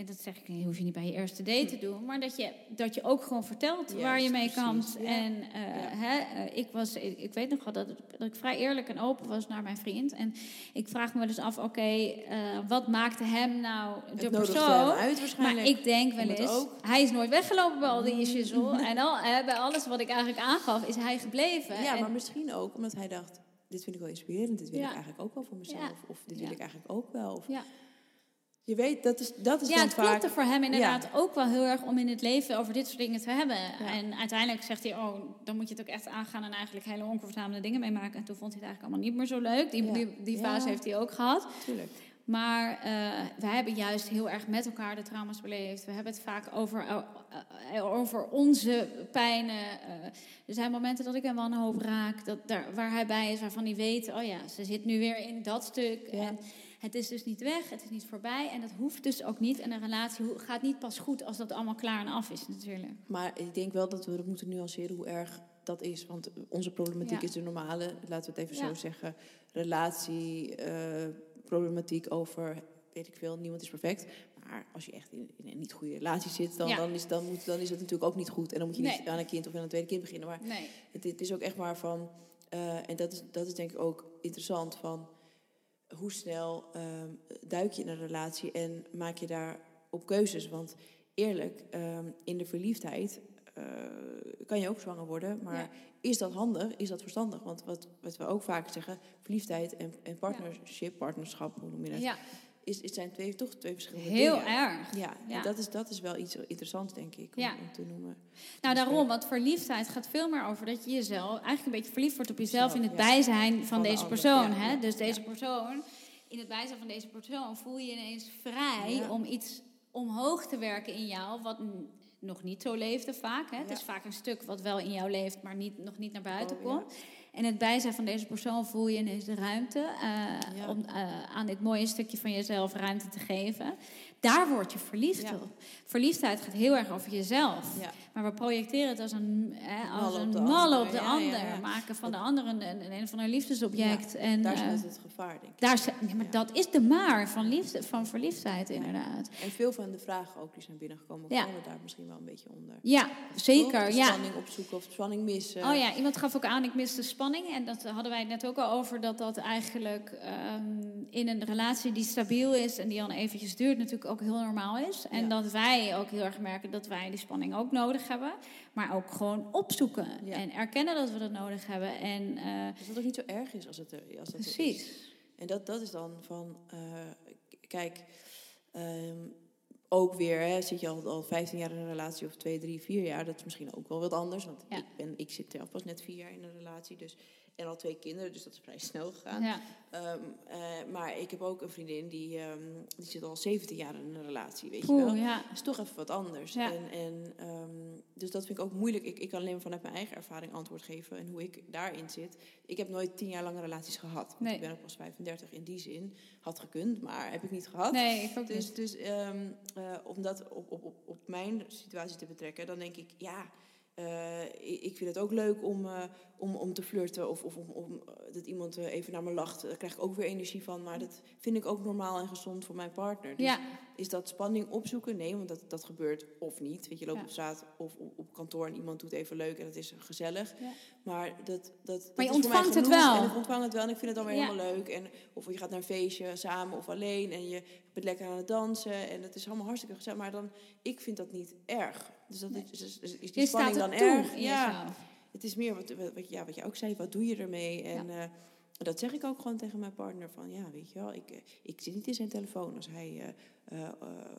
en dat zeg ik, niet, hoef je niet bij je eerste date te doen, maar dat je, dat je ook gewoon vertelt waar je mee ja. En eh, Ja. hè, eh, ik, was, ik, ik weet nog wel dat, dat ik vrij eerlijk en open was naar mijn vriend. En ik vraag me wel eens af, oké, eh, wat maakte hem nou de Het persoon? uit waarschijnlijk. Maar ik denk wel eens, hij is nooit weggelopen bij al die issues. hoor. En al, hè, bij alles wat ik eigenlijk aangaf, is hij gebleven. Ja, En- maar misschien ook omdat hij dacht, dit vind ik wel inspirerend, dit wil Ja. ik eigenlijk ook wel voor mezelf. Of dit wil ik eigenlijk ook wel. Of, ja. Je weet, dat is, dat is ja, het vaak... klopte voor hem inderdaad ook wel heel erg om in het leven over dit soort dingen te hebben. En uiteindelijk zegt hij, oh, dan moet je het ook echt aangaan en eigenlijk hele oncomfortabele dingen meemaken. En toen vond hij het eigenlijk allemaal niet meer zo leuk. Die, Ja. die, fase heeft hij ook gehad. Tuurlijk. Maar eh we hebben juist heel erg met elkaar de trauma's beleefd. We hebben het vaak over, eh, eh, over onze pijnen. er zijn momenten dat ik hem wanhoop raak, dat daar, waar hij bij is, waarvan hij weet... oh ja, ze zit nu weer in dat stuk. En het is dus niet weg, het is niet voorbij. En dat hoeft dus ook niet. En een relatie gaat niet pas goed als dat allemaal klaar en af is natuurlijk. Maar ik denk wel dat we dat moeten nuanceren hoe erg dat is. Want onze problematiek Ja. is de normale, laten we het even Ja. zo zeggen, relatie, eh, over, weet ik veel, niemand is perfect. Maar als je echt in, in een niet goede relatie zit, dan, Ja. dan, is, dan, moet, dan is het natuurlijk ook niet goed. En dan moet je niet aan een kind of aan een tweede kind beginnen. Maar Nee. het, het is ook echt maar van, eh, en dat is, dat is denk ik ook interessant, van hoe snel ehm, duik je in een relatie en maak je daar op keuzes. Want eerlijk, ehm, in de verliefdheid eh, kan je ook zwanger worden, maar Ja. is dat handig? Is dat verstandig? Want wat, wat we ook vaak zeggen, verliefdheid en, en partnership, partnerschap, hoe noem je dat? Ja, Is, is zijn twee, toch twee verschillende heel dingen. erg. Ja, Ja. En dat, is, dat is wel iets interessants, denk ik, om, Ja. om te noemen. Nou, Dus, daarom, want verliefdheid gaat veel meer over dat je jezelf eigenlijk een beetje verliefd wordt op jezelf in het bijzijn van, Van de deze persoon. hè? Dus deze persoon, in het bijzijn van deze persoon, voel je je ineens vrij om iets omhoog te werken in jou, wat nog niet zo leefde vaak. Hè? Het is vaak een stuk wat wel in jou leeft, maar niet, nog niet naar buiten Oh, ja. komt. En het bijzijn van deze persoon voel je ineens de ruimte eh, Ja. om eh, aan dit mooie stukje van jezelf ruimte te geven. Daar word je verliefd Ja. op. Verliefdheid gaat heel erg over jezelf. Ja. Maar we projecteren het als een, hè, als Mal op een de mal ander, op de ander. ja. Maken van de ander een, een, een van een liefdesobject. En, Daar eh, zit het gevaar, denk ik. daar nee, maar dat is de maar van, liefde, van verliefdheid, inderdaad. En veel van de vragen ook die zijn binnengekomen, vallen daar misschien wel een beetje onder. Ja, zeker. Spanning opzoeken of spanning missen. Oh ja, iemand gaf ook aan, ik mis de spanning. En dat hadden wij het net ook al over, dat dat eigenlijk ehm, in een relatie die stabiel is en die dan eventjes duurt, natuurlijk ook heel normaal is. En Ja. dat wij ook heel erg merken dat wij die spanning ook nodig hebben. Maar ook gewoon opzoeken Ja. en erkennen dat we dat nodig hebben. En eh, Dus dat het ook niet zo erg is als het er, als dat er is. precies. En dat, dat is dan van, eh, kijk, ehm, ook weer, hè, zit je al, al 15 jaar in een relatie of 2, 3, 4 jaar, dat is misschien ook wel wat anders. Want Ja. ik, ben, ik zit zelf pas net 4 jaar in een relatie, dus, en al twee kinderen, dus dat is vrij snel gegaan. Ja. Ehm, eh, maar ik heb ook een vriendin die, ehm, die zit al 17 jaar in een relatie, weet je wel. ja. Dat is toch even wat anders. Ja. En, en, ehm, dus dat vind ik ook moeilijk. Ik, ik kan alleen maar vanuit mijn eigen ervaring antwoord geven en hoe ik daarin zit. Ik heb nooit tien jaar lange relaties gehad. Nee. Ik ben ook pas 35 in die zin. Had gekund, maar heb ik niet gehad. Nee, ik ook Dus, niet. dus eh, om dat op, op, op, op mijn situatie te betrekken, dan denk ik, ja, eh, ik, vind het ook leuk om, eh, om, om te flirten of, of om, om, eh, dat iemand even naar me lacht. Daar krijg ik ook weer energie van, maar dat vind ik ook normaal en gezond voor mijn partner. Dus Ja, is dat spanning opzoeken? Nee, want dat, dat gebeurt of niet. Weet je, loopt Ja. op straat of op, op kantoor en iemand doet even leuk en het is gezellig. Ja. Maar dat, dat, Maar je dat is voor mij ontvangt het wel. En ik ontvang het wel en ik vind het dan weer helemaal leuk. En, of je gaat naar een feestje samen of alleen en je bent lekker aan het dansen en het is allemaal hartstikke gezellig. Maar dan, ik vind dat niet erg. Dus dat is, is, is, is die je spanning dan er toe erg? Ja, het is meer wat, wat, ja, wat je ook zei, wat doe je ermee? En, eh, dat zeg ik ook gewoon tegen mijn partner van ja, weet je wel, ik, eh, ik zit niet in zijn telefoon als hij uh, uh,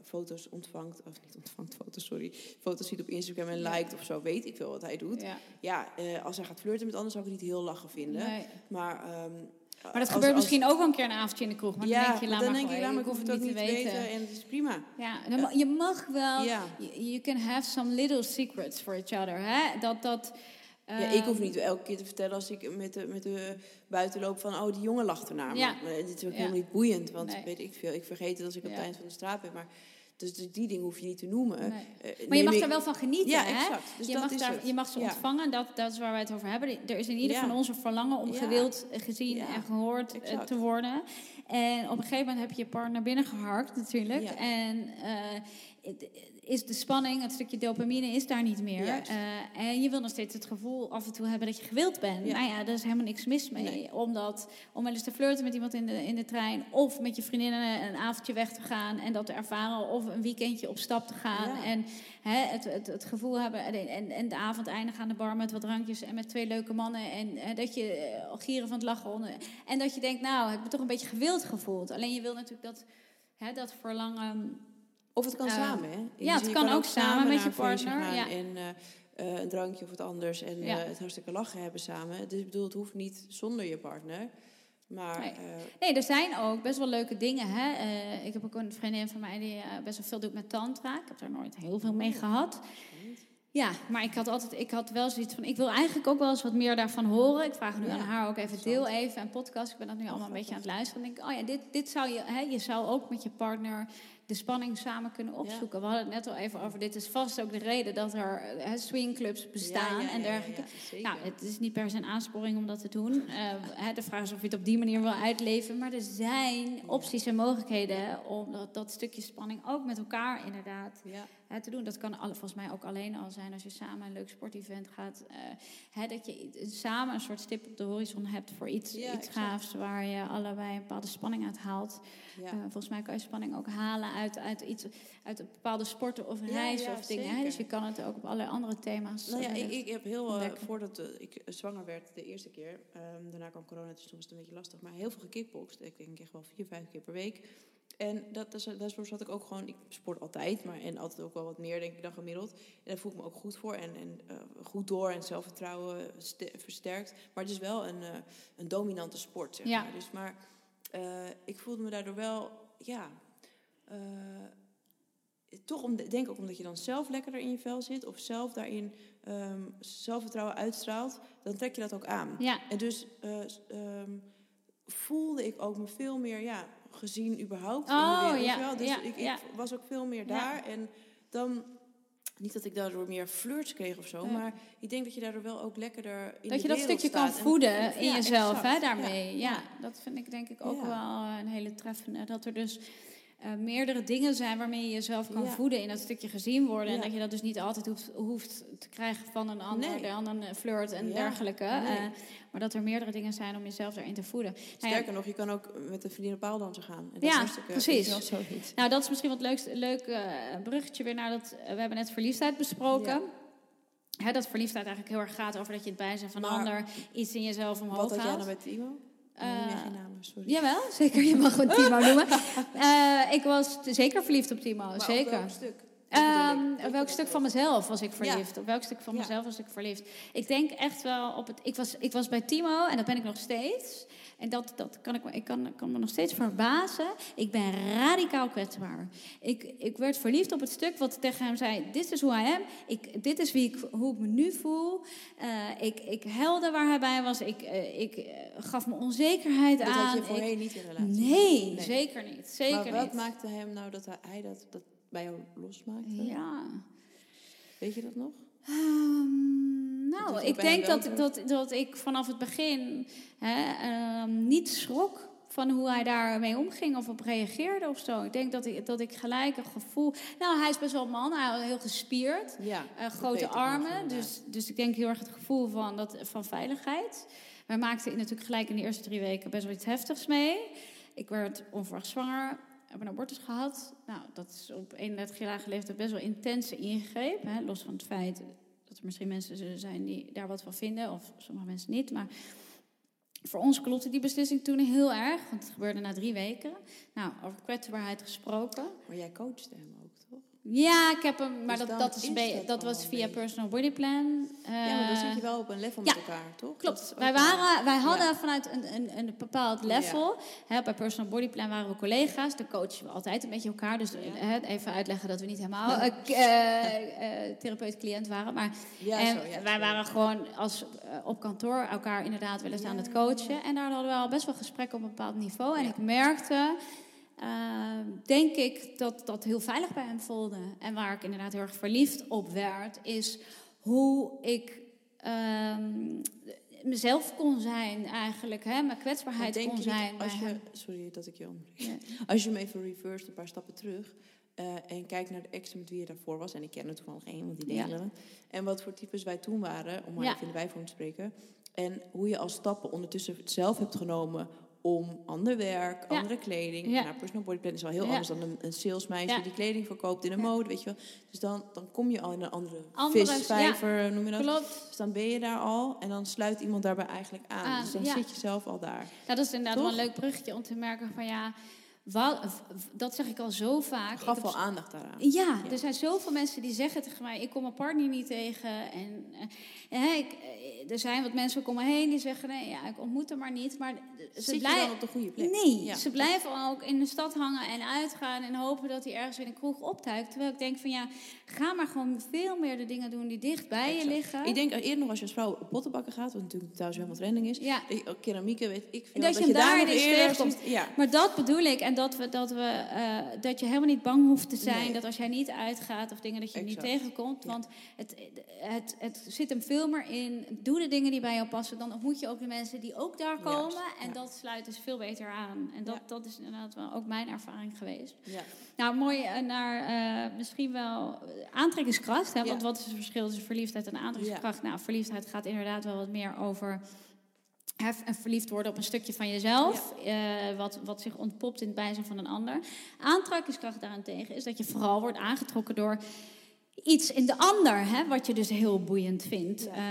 foto's ontvangt, of niet ontvangt foto's, sorry, foto's ziet op Instagram en Ja. liked of zo, weet ik veel wat hij doet. Ja. Ja, eh, als hij gaat flirten met anderen zou ik het niet heel lachen vinden. Nee. Maar, ehm, Maar dat gebeurt misschien ook wel een keer een avondje in de kroeg. Maar ja, dan denk je, laat dan maar denk ik, laat maar, ik hoef het het niet te weten. en het is prima. Ja, dan je mag wel, Ja. you, can have some little secrets for each other. Hè? Dat, dat, Ja, ik hoef ehm, niet elke keer te vertellen als ik met de, met de buiten loop van... oh, die jongen lacht ernaar. Ja. Maar, maar dit is ook helemaal niet boeiend, want Nee. weet ik veel. Ik vergeet het als ik op het eind van de straat ben. Maar, dus, dus die dingen hoef je niet te noemen. Nee. Eh, Maar je mag ik- er wel van genieten, Ja, hè? exact. Dus je, dat mag is daar, je mag ze Ja. ontvangen, dat, dat is waar wij het over hebben. Er is in ieder Ja. van ons een verlangen om gewild, eh, gezien en gehoord eh, exact. te worden. En op een gegeven moment heb je je partner binnengeharkt natuurlijk. En is de spanning, het stukje dopamine is daar niet meer. Eh, en je wil nog steeds het gevoel af en toe hebben dat je gewild bent. Ja. Nou ja, daar is helemaal niks mis mee. Nee. Omdat, om wel eens te flirten met iemand in de, in de trein... of met je vriendinnen een avondje weg te gaan en dat te ervaren... of een weekendje op stap te gaan Ja. en hè, het, het, het gevoel hebben... En, en, de avond eindigen aan de bar met wat drankjes en met twee leuke mannen... en eh, dat je eh, gieren van het lachen onder... en dat je denkt, nou, ik heb me toch een beetje gewild gevoeld. Alleen je wil natuurlijk dat, hè, dat verlangen... Of het kan Eh, samen, hè? ja, het kan ook samen met je partner, ja. En eh, eh, een drankje of wat anders. En Ja. het hartstikke lachen hebben samen. Dus ik bedoel, het hoeft niet zonder je partner. Maar Nee. Nee, er zijn ook best wel leuke dingen. Hè? Ik heb ook een vriendin van mij die best wel veel doet met tantra. Ik heb daar nooit heel veel mee gehad. Ja, maar ik had altijd, ik had wel zoiets van, ik wil eigenlijk ook wel eens wat meer daarvan horen. Ik vraag nu Ja, aan haar ook even deel even een podcast. Ik ben dat nu allemaal een beetje aan het luisteren. En denk, ik, oh ja, dit, dit zou je, hè, je zou ook met je partner de spanning samen kunnen opzoeken. We hadden het net al even over, dit is vast ook de reden dat er swingclubs bestaan ja, ja, en dergelijke. Nou, het is niet per se een aansporing om dat te doen. Eh, de vraag is of je het op die manier wil uitleven. Maar er zijn opties en mogelijkheden om dat, dat stukje spanning ook met elkaar inderdaad ja. Hè, te doen. Dat kan volgens mij ook alleen al zijn als je samen een leuk sportevent gaat. eh, hè, dat je samen een soort stip op de horizon hebt voor iets, Ja, iets gaafs waar je allebei een bepaalde spanning uit haalt. ja. Eh, volgens mij kan je spanning ook halen uit, uit, iets, uit een bepaalde sporten of reizen of dingen. Hè? Dus je kan het ook op allerlei andere thema's. Nou ja, eh, ik, ik heb heel, voordat ik zwanger werd de eerste keer, ehm, daarna kwam corona, dus toen was het een beetje lastig, maar heel veel gekickboxd. Ik denk echt wel vier, vijf keer per week. En dat, is, daarvoor zat ik ook gewoon, ik sport altijd, maar en altijd ook wel wat meer denk ik dan gemiddeld. En daar voel ik me ook goed voor en, en eh, goed door en zelfvertrouwen ste- versterkt. Maar het is wel een, eh, een dominante sport, zeg Ja. maar. Dus, maar eh, ik voelde me daardoor wel, ja, toch om, denk ook omdat je dan zelf lekkerder in je vel zit of zelf daarin ehm, zelfvertrouwen uitstraalt, dan trek je dat ook aan. Ja, En dus eh, ehm, voelde ik ook me veel meer ja, gezien überhaupt. in de Oh, wereld, ja? Dus ja, ik, was ook veel meer daar. En dan, niet dat ik daardoor meer flirts kreeg of zo, maar ik denk dat je daardoor wel ook lekkerder in dat je dat stukje kan. En- voeden in Ja, jezelf, hè, daarmee. Ja, Ja. dat vind ik denk ik ook wel een hele treffende. Dat er dus eh, meerdere dingen zijn waarmee je jezelf kan Ja. voeden in dat stukje gezien worden. En dat je dat dus niet altijd hoeft, hoeft te krijgen van een ander, Nee. de een flirt en Ja, dergelijke. nee. Eh, maar dat er meerdere dingen zijn om jezelf daarin te voeden. Nou Sterker nog, je kan ook met een vriendin op paaldansen gaan. En dat Ja, is precies. is zoiets. Nou, dat is misschien wat leukste, leuk eh, bruggetje weer naar dat. eh, we hebben net verliefdheid besproken. Hè, dat verliefdheid eigenlijk heel erg gaat over dat je het bijzijn van een ander iets in jezelf omhoog Wat had jij haalt. nou met Timo? Eh, geen namen, sorry. Jawel, zeker. Je mag gewoon Timo noemen. Eh, ik was zeker verliefd op Timo, Maar op zeker. welk stuk? Ehm, welk stuk van mezelf was ik Ja. verliefd? Op welk stuk van Ja. mezelf was ik verliefd? Ik denk echt wel op het. Ik was, ik was bij Timo en dat ben ik nog steeds. En dat, dat kan ik, me- ik kan, kan me nog steeds verbazen. Ik ben radicaal kwetsbaar. Ik, ik werd verliefd op het stuk wat tegen hem zei: Dit is hoe hij am. Ik, dit is wie ik, hoe ik me nu voel. Eh, ik, ik helde waar hij bij was. Ik, eh, ik eh, gaf me onzekerheid Dat aan. had je Ik- voorheen niet in relatie. nee, Nee. zeker niet. Zeker maar wat niet. maakte hem nou dat hij, hij dat, dat bij jou losmaakte? Ja. Weet je dat nog? Ehm, nou, ik denk dat, dat, dat ik vanaf het begin hè, ehm, niet schrok van hoe hij daarmee omging of op reageerde of zo. Ik denk dat ik, dat ik gelijk een gevoel... Nou, hij is best wel een man, hij is heel gespierd. Ja. eh, grote armen, dus, dus ik denk heel erg het gevoel van, dat, van veiligheid. Wij maakten natuurlijk gelijk in de eerste drie weken best wel iets heftigs mee. Ik werd onverwacht zwanger, heb een abortus gehad. Nou, dat is op 31-jarige leeftijd best wel intense ingreep. Hè? Los van het feit dat er misschien mensen zijn die daar wat van vinden, of sommige mensen niet. Maar voor ons klopte die beslissing toen heel erg, want het gebeurde na drie weken. Nou, over kwetsbaarheid gesproken. Maar jij coachte hem ook, toch? Ja, ik heb hem, maar Dus dat, dat, is dat was via Personal Body Plan. ja, maar dan Eh, zit je wel op een level ja, met elkaar, toch? Klopt. Wij, waren, wij hadden Ja. vanuit een, een, een bepaald level. Hè, bij Personal Body Plan waren we collega's. Dan coachen we altijd een beetje elkaar. Dus hè, even uitleggen dat we niet helemaal eh, eh, eh, therapeut-cliënt waren. Maar Ja, en zo, ja, wij waren gewoon als, eh, op kantoor elkaar inderdaad wel eens aan Ja, het coachen. En daar hadden we al best wel gesprekken op een bepaald niveau. En Ja. ik merkte, eh, denk ik, dat dat heel veilig bij hem voelde. En waar ik inderdaad heel erg verliefd op werd, is hoe ik ehm, mezelf kon zijn eigenlijk. Hè? Mijn kwetsbaarheid denk kon zijn als je. Sorry dat ik je onderbreek. Ja. Als je hem even reverse een paar stappen terug eh, en kijkt naar de ex met wie je daarvoor was, en ik ken er toevallig één, want die delen. En wat voor types wij toen waren, om maar Ja. even in de bijvorm te spreken. En hoe je als stappen ondertussen zelf hebt genomen om ander werk, Ja. andere kleding. Ja. Nou, personal body plan is wel heel Ja. anders dan een, een salesmeisje die kleding verkoopt in een mode, weet je wel. Dus dan, dan kom je al in een andere, Andere- visvijver, noem je dat. Klopt. Dus dan ben je daar al en dan sluit iemand daarbij eigenlijk aan. Dus dan zit je zelf al daar. Ja, dat is inderdaad wel een leuk bruggetje om te merken van ja, dat zeg ik al zo vaak. Ik Gaf wel aandacht daaraan. Ja, Ja. er zijn zoveel mensen die zeggen tegen mij: ik kom mijn partner niet tegen. En eh, ik, eh, er zijn wat mensen ook om me heen die zeggen: nee, ja, ik ontmoet hem maar niet. Maar ze Zit je blijven. dan op de goede plek? Nee, Ja. ze blijven ook in de stad hangen en uitgaan en hopen dat hij ergens in een kroeg optuikt. Terwijl ik denk van ja, ga maar gewoon veel meer de dingen doen die dicht bij je liggen. Ik denk eerder nog als je als vrouw op pottenbakken gaat, wat natuurlijk thuis helemaal trending is. Ja. Dat je- ook keramieken, weet ik veel. Dat je hem daar nog ineens eerder ziet- Ja. Maar dat bedoel ik. En dat, we, dat, we, eh, dat je helemaal niet bang hoeft te zijn. Nee. Dat als jij niet uitgaat of dingen dat je niet tegenkomt. Ja. Want het, het, het zit hem veel meer in. Doe de dingen die bij jou passen. Dan ontmoet je ook de mensen die ook daar Juist, komen. En ja. dat sluit dus veel beter aan. En dat, Ja. dat is inderdaad wel ook mijn ervaring geweest. Ja. Nou, mooi eh, naar eh, misschien wel aantrekkingskracht. Hè? Want wat is het verschil tussen verliefdheid en aantrekkingskracht? Nou, verliefdheid gaat inderdaad wel wat meer over hè, en verliefd worden op een stukje van jezelf. eh, wat, wat zich ontpopt in het bijzijn van een ander. Aantrekkingskracht daarentegen is dat je vooral wordt aangetrokken door iets in de ander, hè, wat je dus heel boeiend vindt. Eh,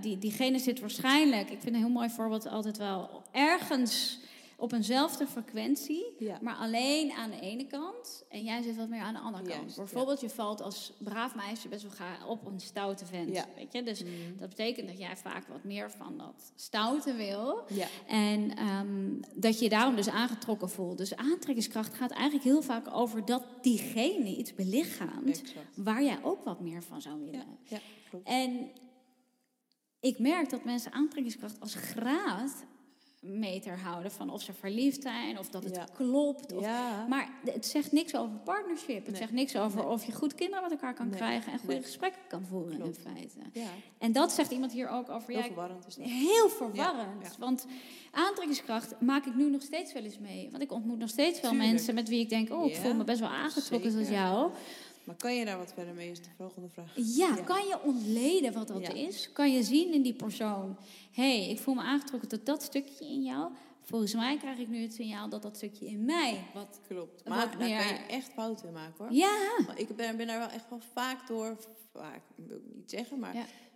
die, diegene zit waarschijnlijk, ik vind een heel mooi voorbeeld altijd wel, ergens op eenzelfde frequentie, Ja. maar alleen aan de ene kant. En jij zit wat meer aan de andere kant. Juist, Bijvoorbeeld, je valt als braaf meisje best wel ga op een stoute vent. Ja. Weet je? Dus Mm. dat betekent dat jij vaak wat meer van dat stoute wil. En ehm, dat je je daarom dus aangetrokken voelt. Dus aantrekkingskracht gaat eigenlijk heel vaak over dat diegene iets belichaamt. Exact. Waar jij ook wat meer van zou willen. Ja, ja, klopt. En ik merk dat mensen aantrekkingskracht als graad meter houden van of ze verliefd zijn of dat het Ja. klopt. Of, Ja. Maar het zegt niks over partnership. Het Nee. zegt niks over Nee. of je goed kinderen met elkaar kan Nee. krijgen en goede gesprekken kan voeren Klopt. in feite. ja. En dat zegt iemand hier ook over. Heel verwarrend is dat. Heel verwarrend. Want aantrekkingskracht maak ik nu nog steeds wel eens mee. Want ik ontmoet nog steeds wel Tuurlijk. mensen met wie ik denk... oh, ik voel me best wel aangetrokken tot zeker. jou. Maar kan je daar wat verder mee, is de volgende vraag. Ja, Ja. kan je ontleden wat dat Ja. is? Kan je zien in die persoon... hé, hey, ik voel me aangetrokken tot dat stukje in jou. Volgens mij krijg ik nu het signaal dat dat stukje in mij... wat Klopt. Wat Maar daar meer- kan je echt fouten in maken hoor. Ja, Maar ik ben, ben daar wel echt wel vaak door, vaak wil ik niet zeggen, maar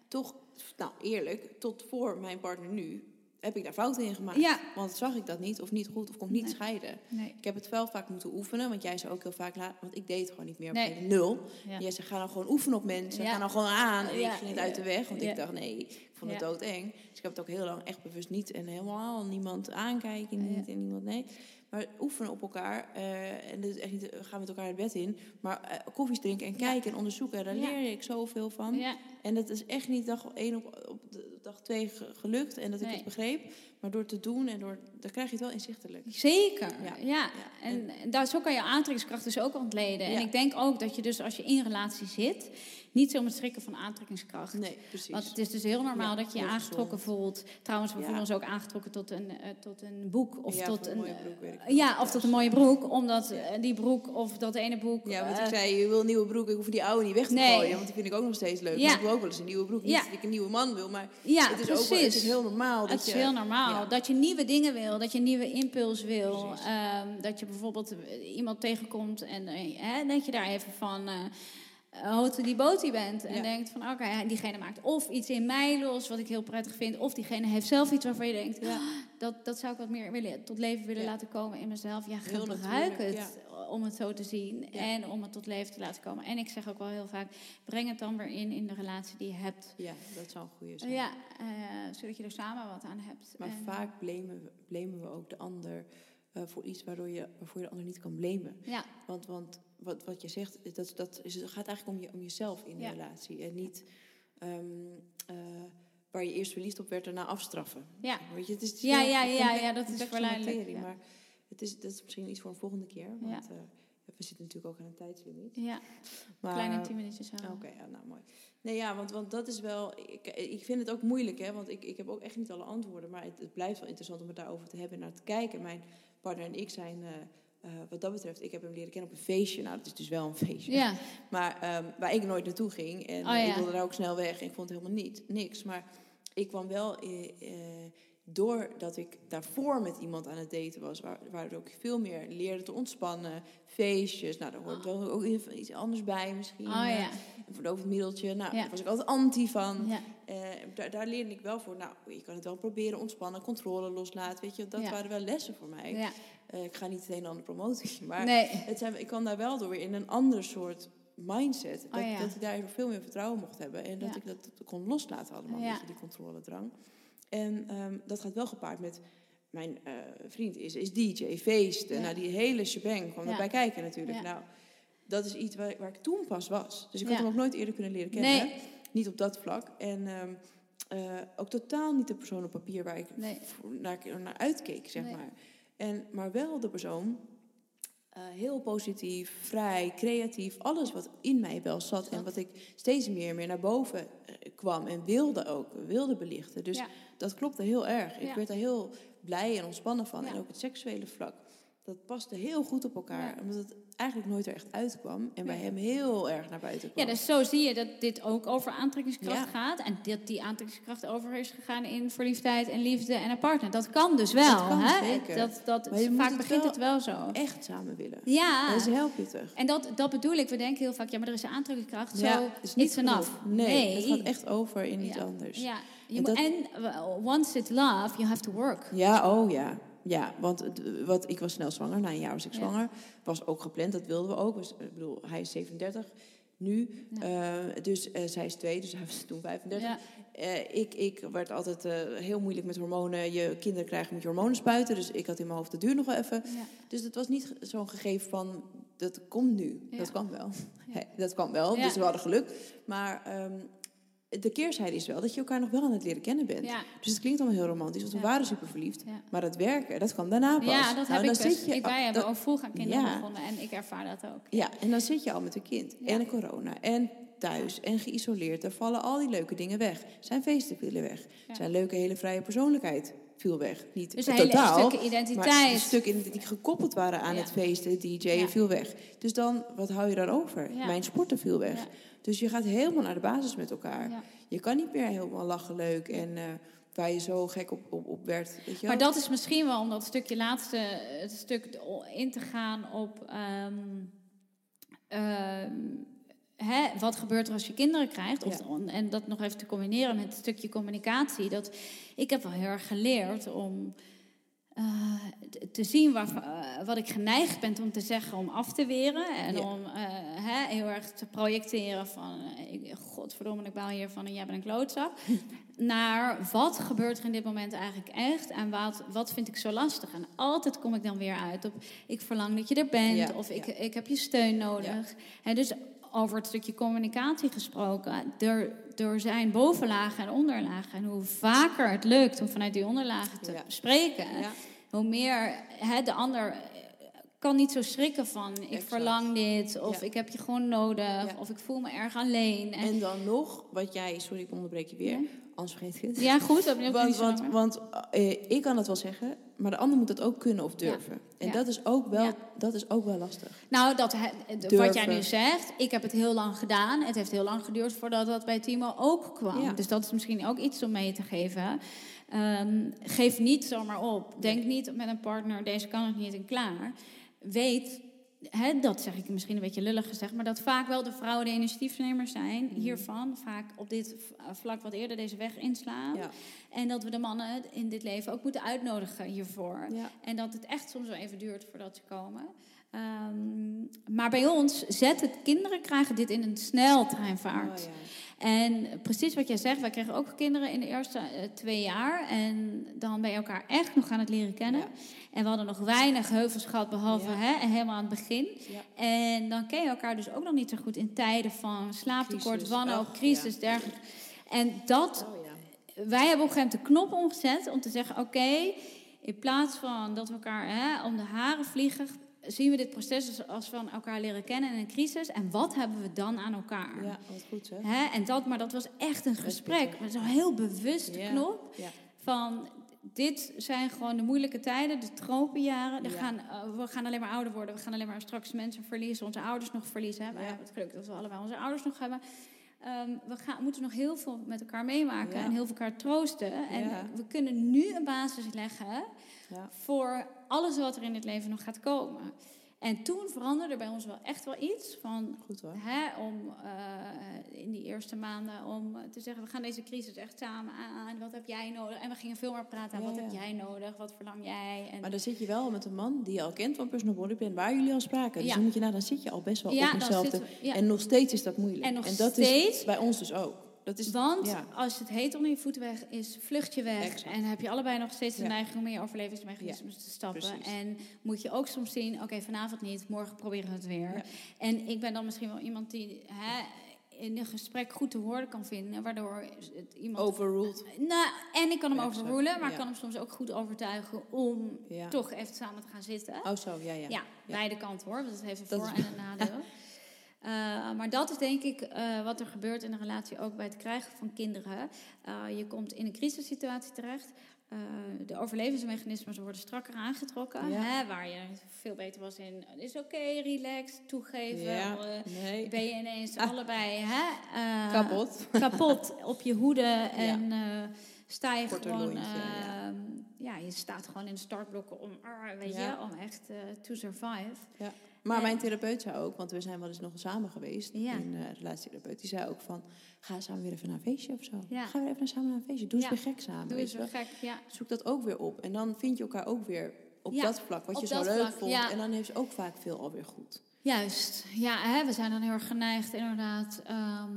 toch, nou eerlijk, tot voor mijn partner nu heb ik daar fouten in gemaakt. Ja. Want zag ik dat niet, of niet goed, of kon ik niet Nee. scheiden. nee. Ik heb het wel vaak moeten oefenen, want jij zei ook heel vaak, laat, want ik deed het gewoon niet meer. Nee. Nee. Nul. Ja. Jij zei, ga nou gewoon oefenen op mensen, Ja. ga nou gewoon aan. En ik ging het uit de weg, want ik dacht, nee, ik vond het doodeng. Dus ik heb het ook heel lang echt bewust niet en helemaal niemand aankijken, niet en niemand nee. Maar oefenen op elkaar, eh, en is echt niet, eh, gaan met elkaar het bed in, maar eh, koffies drinken en kijken en onderzoeken, daar leer ik zoveel van. En dat is echt niet dag één op, op de, dag twee ge- gelukt en dat ik Nee. het begreep. Maar door te doen en door, dan krijg je het wel inzichtelijk. Zeker, ja. En, en daar, zo kan je aantrekkingskracht dus ook ontleden. En ik denk ook dat je dus als je in relatie zit... niet zo moet strikken van aantrekkingskracht. Nee, precies. Want het is dus heel normaal Ja, dat je je aangetrokken voelt. Trouwens, we voelen ons ook aangetrokken tot een, eh, tot een boek. Of Ja, tot een mooie broek, veel. ja, of tot een mooie broek. Omdat Ja. eh, die broek of dat ene boek... ja, want eh, ik zei, je wil een nieuwe broek, ik hoef die oude niet weg te Nee. gooien. Want die vind ik ook nog steeds leuk. Ik wil ook wel eens een nieuwe broek. Niet dat ik een nieuwe man wil, maar ja, het is precies. ook wel, het is heel normaal. Dat Het is je, heel normaal. Dat je nieuwe dingen wil, dat je nieuwe impuls wil. Ehm, dat je bijvoorbeeld eh, iemand tegenkomt en eh, hè, dat je daar even van eh houten die boti bent. En Ja. denkt van oké, diegene maakt of iets in mij los wat ik heel prettig vind. Of diegene heeft zelf iets waarvan je denkt, Ja. "Ah, dat, dat zou ik wat meer willen, tot leven willen Ja. laten komen in mezelf. Ja, gebruik het om het zo te zien en om het tot leven te laten komen. En ik zeg ook wel heel vaak, breng het dan weer in in de relatie die je hebt. Ja, dat zou een goede zijn. Ja, eh, zodat je er samen wat aan hebt. Maar En- vaak blamen we, blamen we ook de ander eh, voor iets waardoor je, waarvoor je de ander niet kan blamen. Ja, Want, want wat, wat je zegt, dat, dat is, het gaat eigenlijk om, je, om jezelf in de Ja. relatie. En niet ehm, eh, waar je eerst verliefd op werd, daarna afstraffen. ja. Weet je, het is Ja, ja, ja, ja, dat is verleidelijk, ja. Maar het is, dat is misschien iets voor een volgende keer. Want eh, we zitten natuurlijk ook aan een tijdslimiet. ja. Maar, kleine tien minuutjes houden. Oké, ja, nou mooi. Nee, ja, want, want dat is wel. Ik, ik vind het ook moeilijk, hè? Want ik, ik heb ook echt niet alle antwoorden. Maar het, het blijft wel interessant om het daarover te hebben en naar te kijken. Mijn partner en ik zijn. eh, eh, wat dat betreft, ik heb hem leren kennen op een feestje. Nou, dat is dus wel een feestje. Ja, Maar ehm, waar ik nooit naartoe ging. En Oh, ja. ik wilde daar ook snel weg. En ik vond het helemaal niet, niks. Maar ik kwam wel. eh, doordat ik daarvoor met iemand aan het daten was, waar, waardoor ik veel meer leerde te ontspannen, feestjes, nou daar hoort wel ook even iets anders bij misschien. oh eh, ja. een verdovend middeltje, nou Ja. daar was ik altijd anti van. ja. Eh, daar, daar leerde ik wel voor, nou je kan het wel proberen, ontspannen, controle loslaten, weet je, dat waren wel lessen voor mij. ja. Eh, ik ga niet het een en ander promoten, maar Nee. het zijn, ik kwam daar wel door weer in een andere soort mindset. Dat, Oh dat ik daar veel meer vertrouwen mocht hebben. En dat ik dat kon loslaten allemaal, Ja. weet je, die controledrang. En ehm, dat gaat wel gepaard met... Mijn eh, vriend is, is DJ, feesten. Ja. Nou, die hele shebang kwam Ja. erbij kijken natuurlijk. Ja. Nou, dat is iets waar, waar ik toen pas was. Dus ik had hem ook nooit eerder kunnen leren kennen. Nee. Niet op dat vlak. En ehm, eh, ook totaal niet de persoon op papier waar ik Nee. naar, naar uitkeek, zeg Nee. maar. En, maar wel de persoon eh, heel positief, vrij, creatief. Alles wat in mij wel zat. En wat ik steeds meer en meer naar boven eh, kwam. En wilde ook, wilde belichten. Dus Ja. dat klopte heel erg. Ik Ja. werd daar heel blij en ontspannen van. Ja. En ook het seksuele vlak. Dat paste heel goed op elkaar. Ja. Omdat het eigenlijk nooit er echt uitkwam. En bij hem heel erg naar buiten kwam. Ja, dus zo zie je dat dit ook over aantrekkingskracht Ja. gaat. En dat die aantrekkingskracht over is gegaan in verliefdheid en liefde en een partner. Dat kan dus wel. Dat kan hè? zeker. Dat, dat, Maar je moet vaak het begint wel- het wel zo. Echt samen willen. Ja, Dat is heel pittig. en dat, dat bedoel ik. We denken heel vaak, ja, maar er is een aantrekkingskracht. Zo, Ja, is niet genoeg. Nee, het gaat echt over in iets Ja. anders. Ja, En dat- uh, once it's love, you have to work. Ja, oh ja. Ja, want het- wat, ik was snel zwanger. Na een jaar was ik zwanger. Was ook gepland, dat wilden we ook. Dus, ik bedoel, hij is 37 nu. Eh, dus eh, zij is twee, dus hij was toen 35. Ja. Eh, ik, ik werd altijd heel moeilijk met hormonen. Je kinderen krijgen moet je hormonen spuiten. Dus ik had in mijn hoofd, dat duurt nog wel even. Ja. Dus het was niet zo'n gegeven van, dat komt nu. Dat kwam wel. Dat kwam wel, dus we hadden geluk. Maar ehm, de keerzijde is wel dat je elkaar nog wel aan het leren kennen bent. Ja. Dus het klinkt allemaal heel romantisch, want we Ja. waren super verliefd. Ja. Maar het werken, dat kwam daarna pas. Ja, dat Nou, heb dan ik best. zit je ik, al- wij hebben dan- ook vroeg aan kinderen begonnen en ik ervaar dat ook. Ja, en dan zit je al met een kind. En corona. En thuis. En geïsoleerd. Dan vallen al die leuke dingen weg. Zijn feesten vielen weg. Zijn leuke, hele vrije persoonlijkheid viel weg. Niet Dus een hele totaal. stukken Maar identiteit. stukken die gekoppeld waren aan het feesten, Ja. viel weg. Dus dan, wat hou je daarover? Ja. Mijn sporten viel weg. Dus je gaat helemaal naar de basis met elkaar. Ja. Je kan niet meer helemaal lachen leuk en eh, waar je zo gek op, op, op werd. Weet je? Maar dat is misschien wel om dat stukje laatste het stuk in te gaan op. ehm, hè, wat gebeurt er als je kinderen krijgt? Of, En dat nog even te combineren met het stukje communicatie. Dat, ik heb wel heel erg geleerd om eh, te zien waar, eh, wat ik geneigd ben om te zeggen, om af te weren. En Ja. om eh, hè, heel erg te projecteren van... godverdomme, ik baal hiervan en jij bent een klootzak. Naar wat gebeurt er in dit moment eigenlijk echt? En wat, wat vind ik zo lastig? En altijd kom ik dan weer uit op... ik verlang dat je er bent. Ja, of ik, ja. ik heb je steun nodig. En dus over het stukje communicatie gesproken. Er, er zijn bovenlagen en onderlagen. En hoe vaker het lukt om vanuit die onderlagen te Ja. spreken... Ja. Hoe meer hè, de ander kan niet zo schrikken van... ik Exact. verlang dit, of Ja. ik heb je gewoon nodig... Ja. of ik voel me erg alleen. En, En dan nog, wat jij, sorry ik onderbreek je weer, Ja. anders vergeet ik het. ja, goed, dat Want, want, eh, ik kan het wel zeggen, maar de ander moet dat ook kunnen of durven. En dat, is ook wel, dat is ook wel lastig. Nou, dat, wat jij nu zegt, ik heb het heel lang gedaan. Het heeft heel lang geduurd voordat dat bij Timo ook kwam. Dus dat is misschien ook iets om mee te geven. Ehm, geef niet zomaar op. Denk niet met een partner, deze kan het niet en klaar. Weet hè, dat zeg ik misschien een beetje lullig gezegd, maar dat vaak wel de vrouwen de initiatiefnemers zijn Mhm. hiervan. Vaak op dit eh, vlak wat eerder deze weg inslaan. Ja. En dat we de mannen in dit leven ook moeten uitnodigen hiervoor. Ja. En dat het echt soms wel even duurt voordat ze komen. Ehm, maar bij ons zetten kinderen krijgen dit in een sneltreinvaart. Oh, ja. En precies wat jij zegt, wij kregen ook kinderen in de eerste eh, twee jaar. En dan ben je elkaar echt nog aan het leren kennen. Ja. En we hadden nog weinig heuvels gehad, behalve Ja. hè, helemaal aan het begin. En dan ken je elkaar dus ook nog niet zo goed in tijden van slaaptekort, wanhoop, crisis, dergelijke. En dat, Oh, wij hebben op een gegeven moment de knop omgezet om te zeggen: oké, in plaats van dat we elkaar hè, om de haren vliegen, zien we dit proces als- van elkaar leren kennen in een crisis. En wat hebben we dan aan elkaar? ja, wat goed hè? Hè? En dat, maar dat was echt een gesprek. zo'n heel bewuste Ja. knop. Ja. Van dit zijn gewoon de moeilijke tijden, de tropenjaren. Ja. gaan, eh, we gaan alleen maar ouder worden. We gaan alleen maar straks mensen verliezen, onze ouders nog verliezen. Hè? Ja. het geluk dat we allebei onze ouders nog hebben. Ehm, we gaan, moeten nog heel veel met elkaar meemaken Ja. en heel veel elkaar troosten. En we kunnen nu een basis leggen Ja. voor alles wat er in het leven nog gaat komen. En toen veranderde bij ons wel echt wel iets van Goed hoor. Hè, om eh, in die eerste maanden om te zeggen, we gaan deze crisis echt samen aan. Wat heb jij nodig? En we gingen veel meer praten aan Ja, wat heb jij nodig? Wat verlang jij? En Maar dan zit je wel met een man die je al kent van personal body plan, waar jullie al spraken. Dus Ja. dan moet je nou, dan zit je al best wel op hetzelfde. ja. En nog steeds is dat moeilijk. En nog dat steeds- is bij ons dus ook. Dat is, Want ja. als het heet onder je voeten weg is, vlucht je weg. Exact. En heb je allebei nog steeds de Ja. neiging om in je overlevingsmechanismes te stappen. precies. En moet je ook soms zien, oké, vanavond niet, morgen proberen we het weer. En ik ben dan misschien wel iemand die hè, in een gesprek goed te woorden kan vinden, waardoor het iemand overruled. Nou, en ik kan hem overrulen, maar ik kan hem soms ook goed overtuigen om toch even samen te gaan zitten. Oh zo, ja, ja. ja, beide kanten hoor, want het heeft een Dat voor- en een nadeel. Eh, maar dat is denk ik eh, wat er gebeurt in een relatie ook bij het krijgen van kinderen. Eh, je komt in een crisissituatie terecht. De overlevingsmechanismen worden strakker aangetrokken. Ja. Hè, waar je veel beter was in. Is oké, relax, toegeven. Ja, nee. ben je ineens allebei hè, Kapot. kapot op je hoede en eh, sta je Korter gewoon, lontje, ja. ehm, ja, je staat gewoon in startblokken om, ah, weet je, om echt eh, to survive. Maar Ja. mijn therapeut zei ook, want we zijn wel eens nog samen geweest, Ja. een uh, relatietherapeut, die zei ook van, ga samen weer even naar een feestje of zo. Ja. Ga weer even samen naar een feestje. Doe eens Ja. weer gek samen. Doe eens wel. gek, ja. Zoek dat ook weer op. En dan vind je elkaar ook weer op dat vlak, wat op je zo leuk vlak, vond. En dan heeft ze ook vaak veel alweer goed. Juist, ja, hè, we zijn dan heel erg geneigd inderdaad. ehm,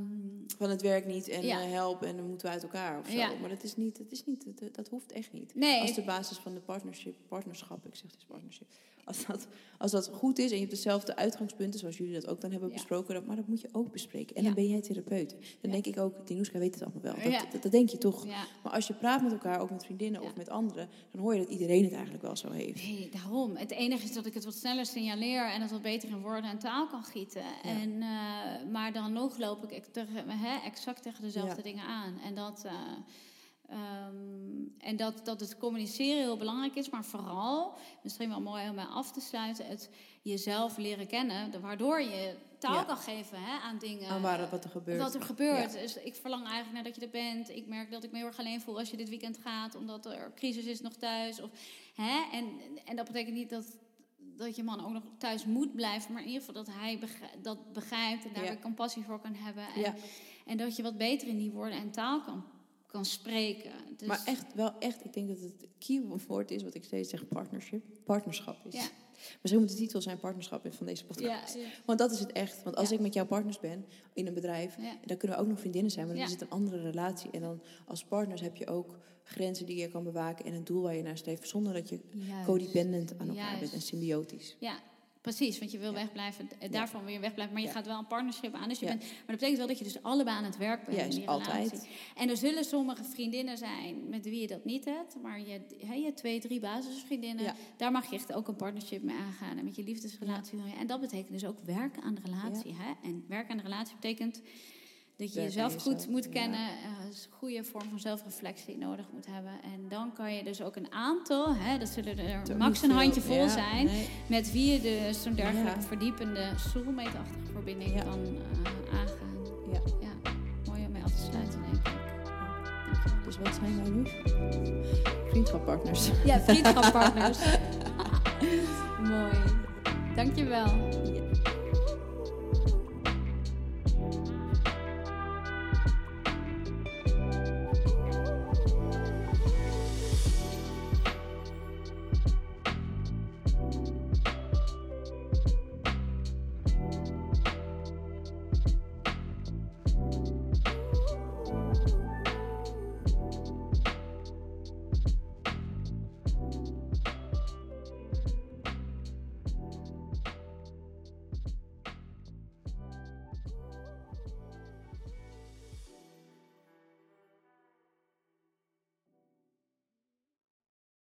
Van het werkt niet en Ja. eh, help en dan moeten we uit elkaar of zo. Ja. Maar dat is niet, dat is niet, dat, dat hoeft echt niet. nee, Als de basis van de partnership, partnerschap, ik zeg het is partnership. Als dat, als dat goed is en je hebt dezelfde uitgangspunten, zoals jullie dat ook dan hebben Ja. besproken, dat, maar dat moet je ook bespreken. En Ja. dan ben jij therapeut. Dan denk ik ook, Dinuska weet het allemaal wel. Dat, dat, dat denk je toch. Maar als je praat met elkaar, ook met vriendinnen of met anderen, dan hoor je dat iedereen het eigenlijk wel zo heeft. Nee, daarom. Het enige is dat ik het wat sneller signaleer en het wat beter in woorden en taal kan gieten. En, eh, maar dan nog loop ik tegen, hè, exact tegen dezelfde dingen aan. En dat, eh, ehm, en dat, dat het communiceren heel belangrijk is, maar vooral, misschien wel mooi om mij af te sluiten, het jezelf leren kennen, waardoor je taal Ja. kan geven hè, aan dingen. Aan waar, wat er gebeurt. Wat er gebeurt. Dus ik verlang eigenlijk naar dat je er bent. Ik merk dat ik me heel erg alleen voel als je dit weekend gaat, omdat er crisis is nog thuis. Of, hè? En, en dat betekent niet dat, dat je man ook nog thuis moet blijven, maar in ieder geval dat hij begrijpt, dat begrijpt en daar Ja. compassie voor kan hebben. En, Ja. en dat je wat beter in die woorden en taal kan, kan spreken. Dus, Maar echt, wel echt, ik denk dat het keyword is wat ik steeds zeg, partnership. Partnerschap is. Ja. Misschien moet de titel zijn partnerschap van deze podcast. ja, ja, Want dat is het echt. Want als Ja. ik met jouw partners ben in een bedrijf, dan kunnen we ook nog vriendinnen zijn, maar dan is het een andere relatie. En dan als partners heb je ook grenzen die je kan bewaken en een doel waar je naar streeft, zonder dat je Juist. codependent aan elkaar Juist. bent en symbiotisch. Ja, precies. Want je wil wegblijven. eh, Daarvan wil je wegblijven. Maar je gaat wel een partnership aan. Dus je bent, maar dat betekent wel dat je dus allebei aan het werk bent in Juist, die relatie. altijd. En er zullen sommige vriendinnen zijn met wie je dat niet hebt. Maar je, hebt twee, drie basisvriendinnen. Daar mag je echt ook een partnership mee aangaan. En met je liefdesrelatie. En dat betekent dus ook werken aan de relatie. Hè? En werken aan de relatie betekent dat je jezelf goed moet kennen. eh, een goede vorm van zelfreflectie nodig moet hebben. En dan kan je dus ook een aantal, hè, dat zullen er Toch max een handje veel- vol ja, zijn. nee. Met wie je dus zo'n dergelijke Ja. verdiepende soulmate-achtige verbinding kan eh, aangaan. Ja. ja. Mooi om mee af te sluiten, denk ik. Dus wat zijn wij nu? Vriendschappartners. Ja, vriendschapspartners. Mooi. Dankjewel.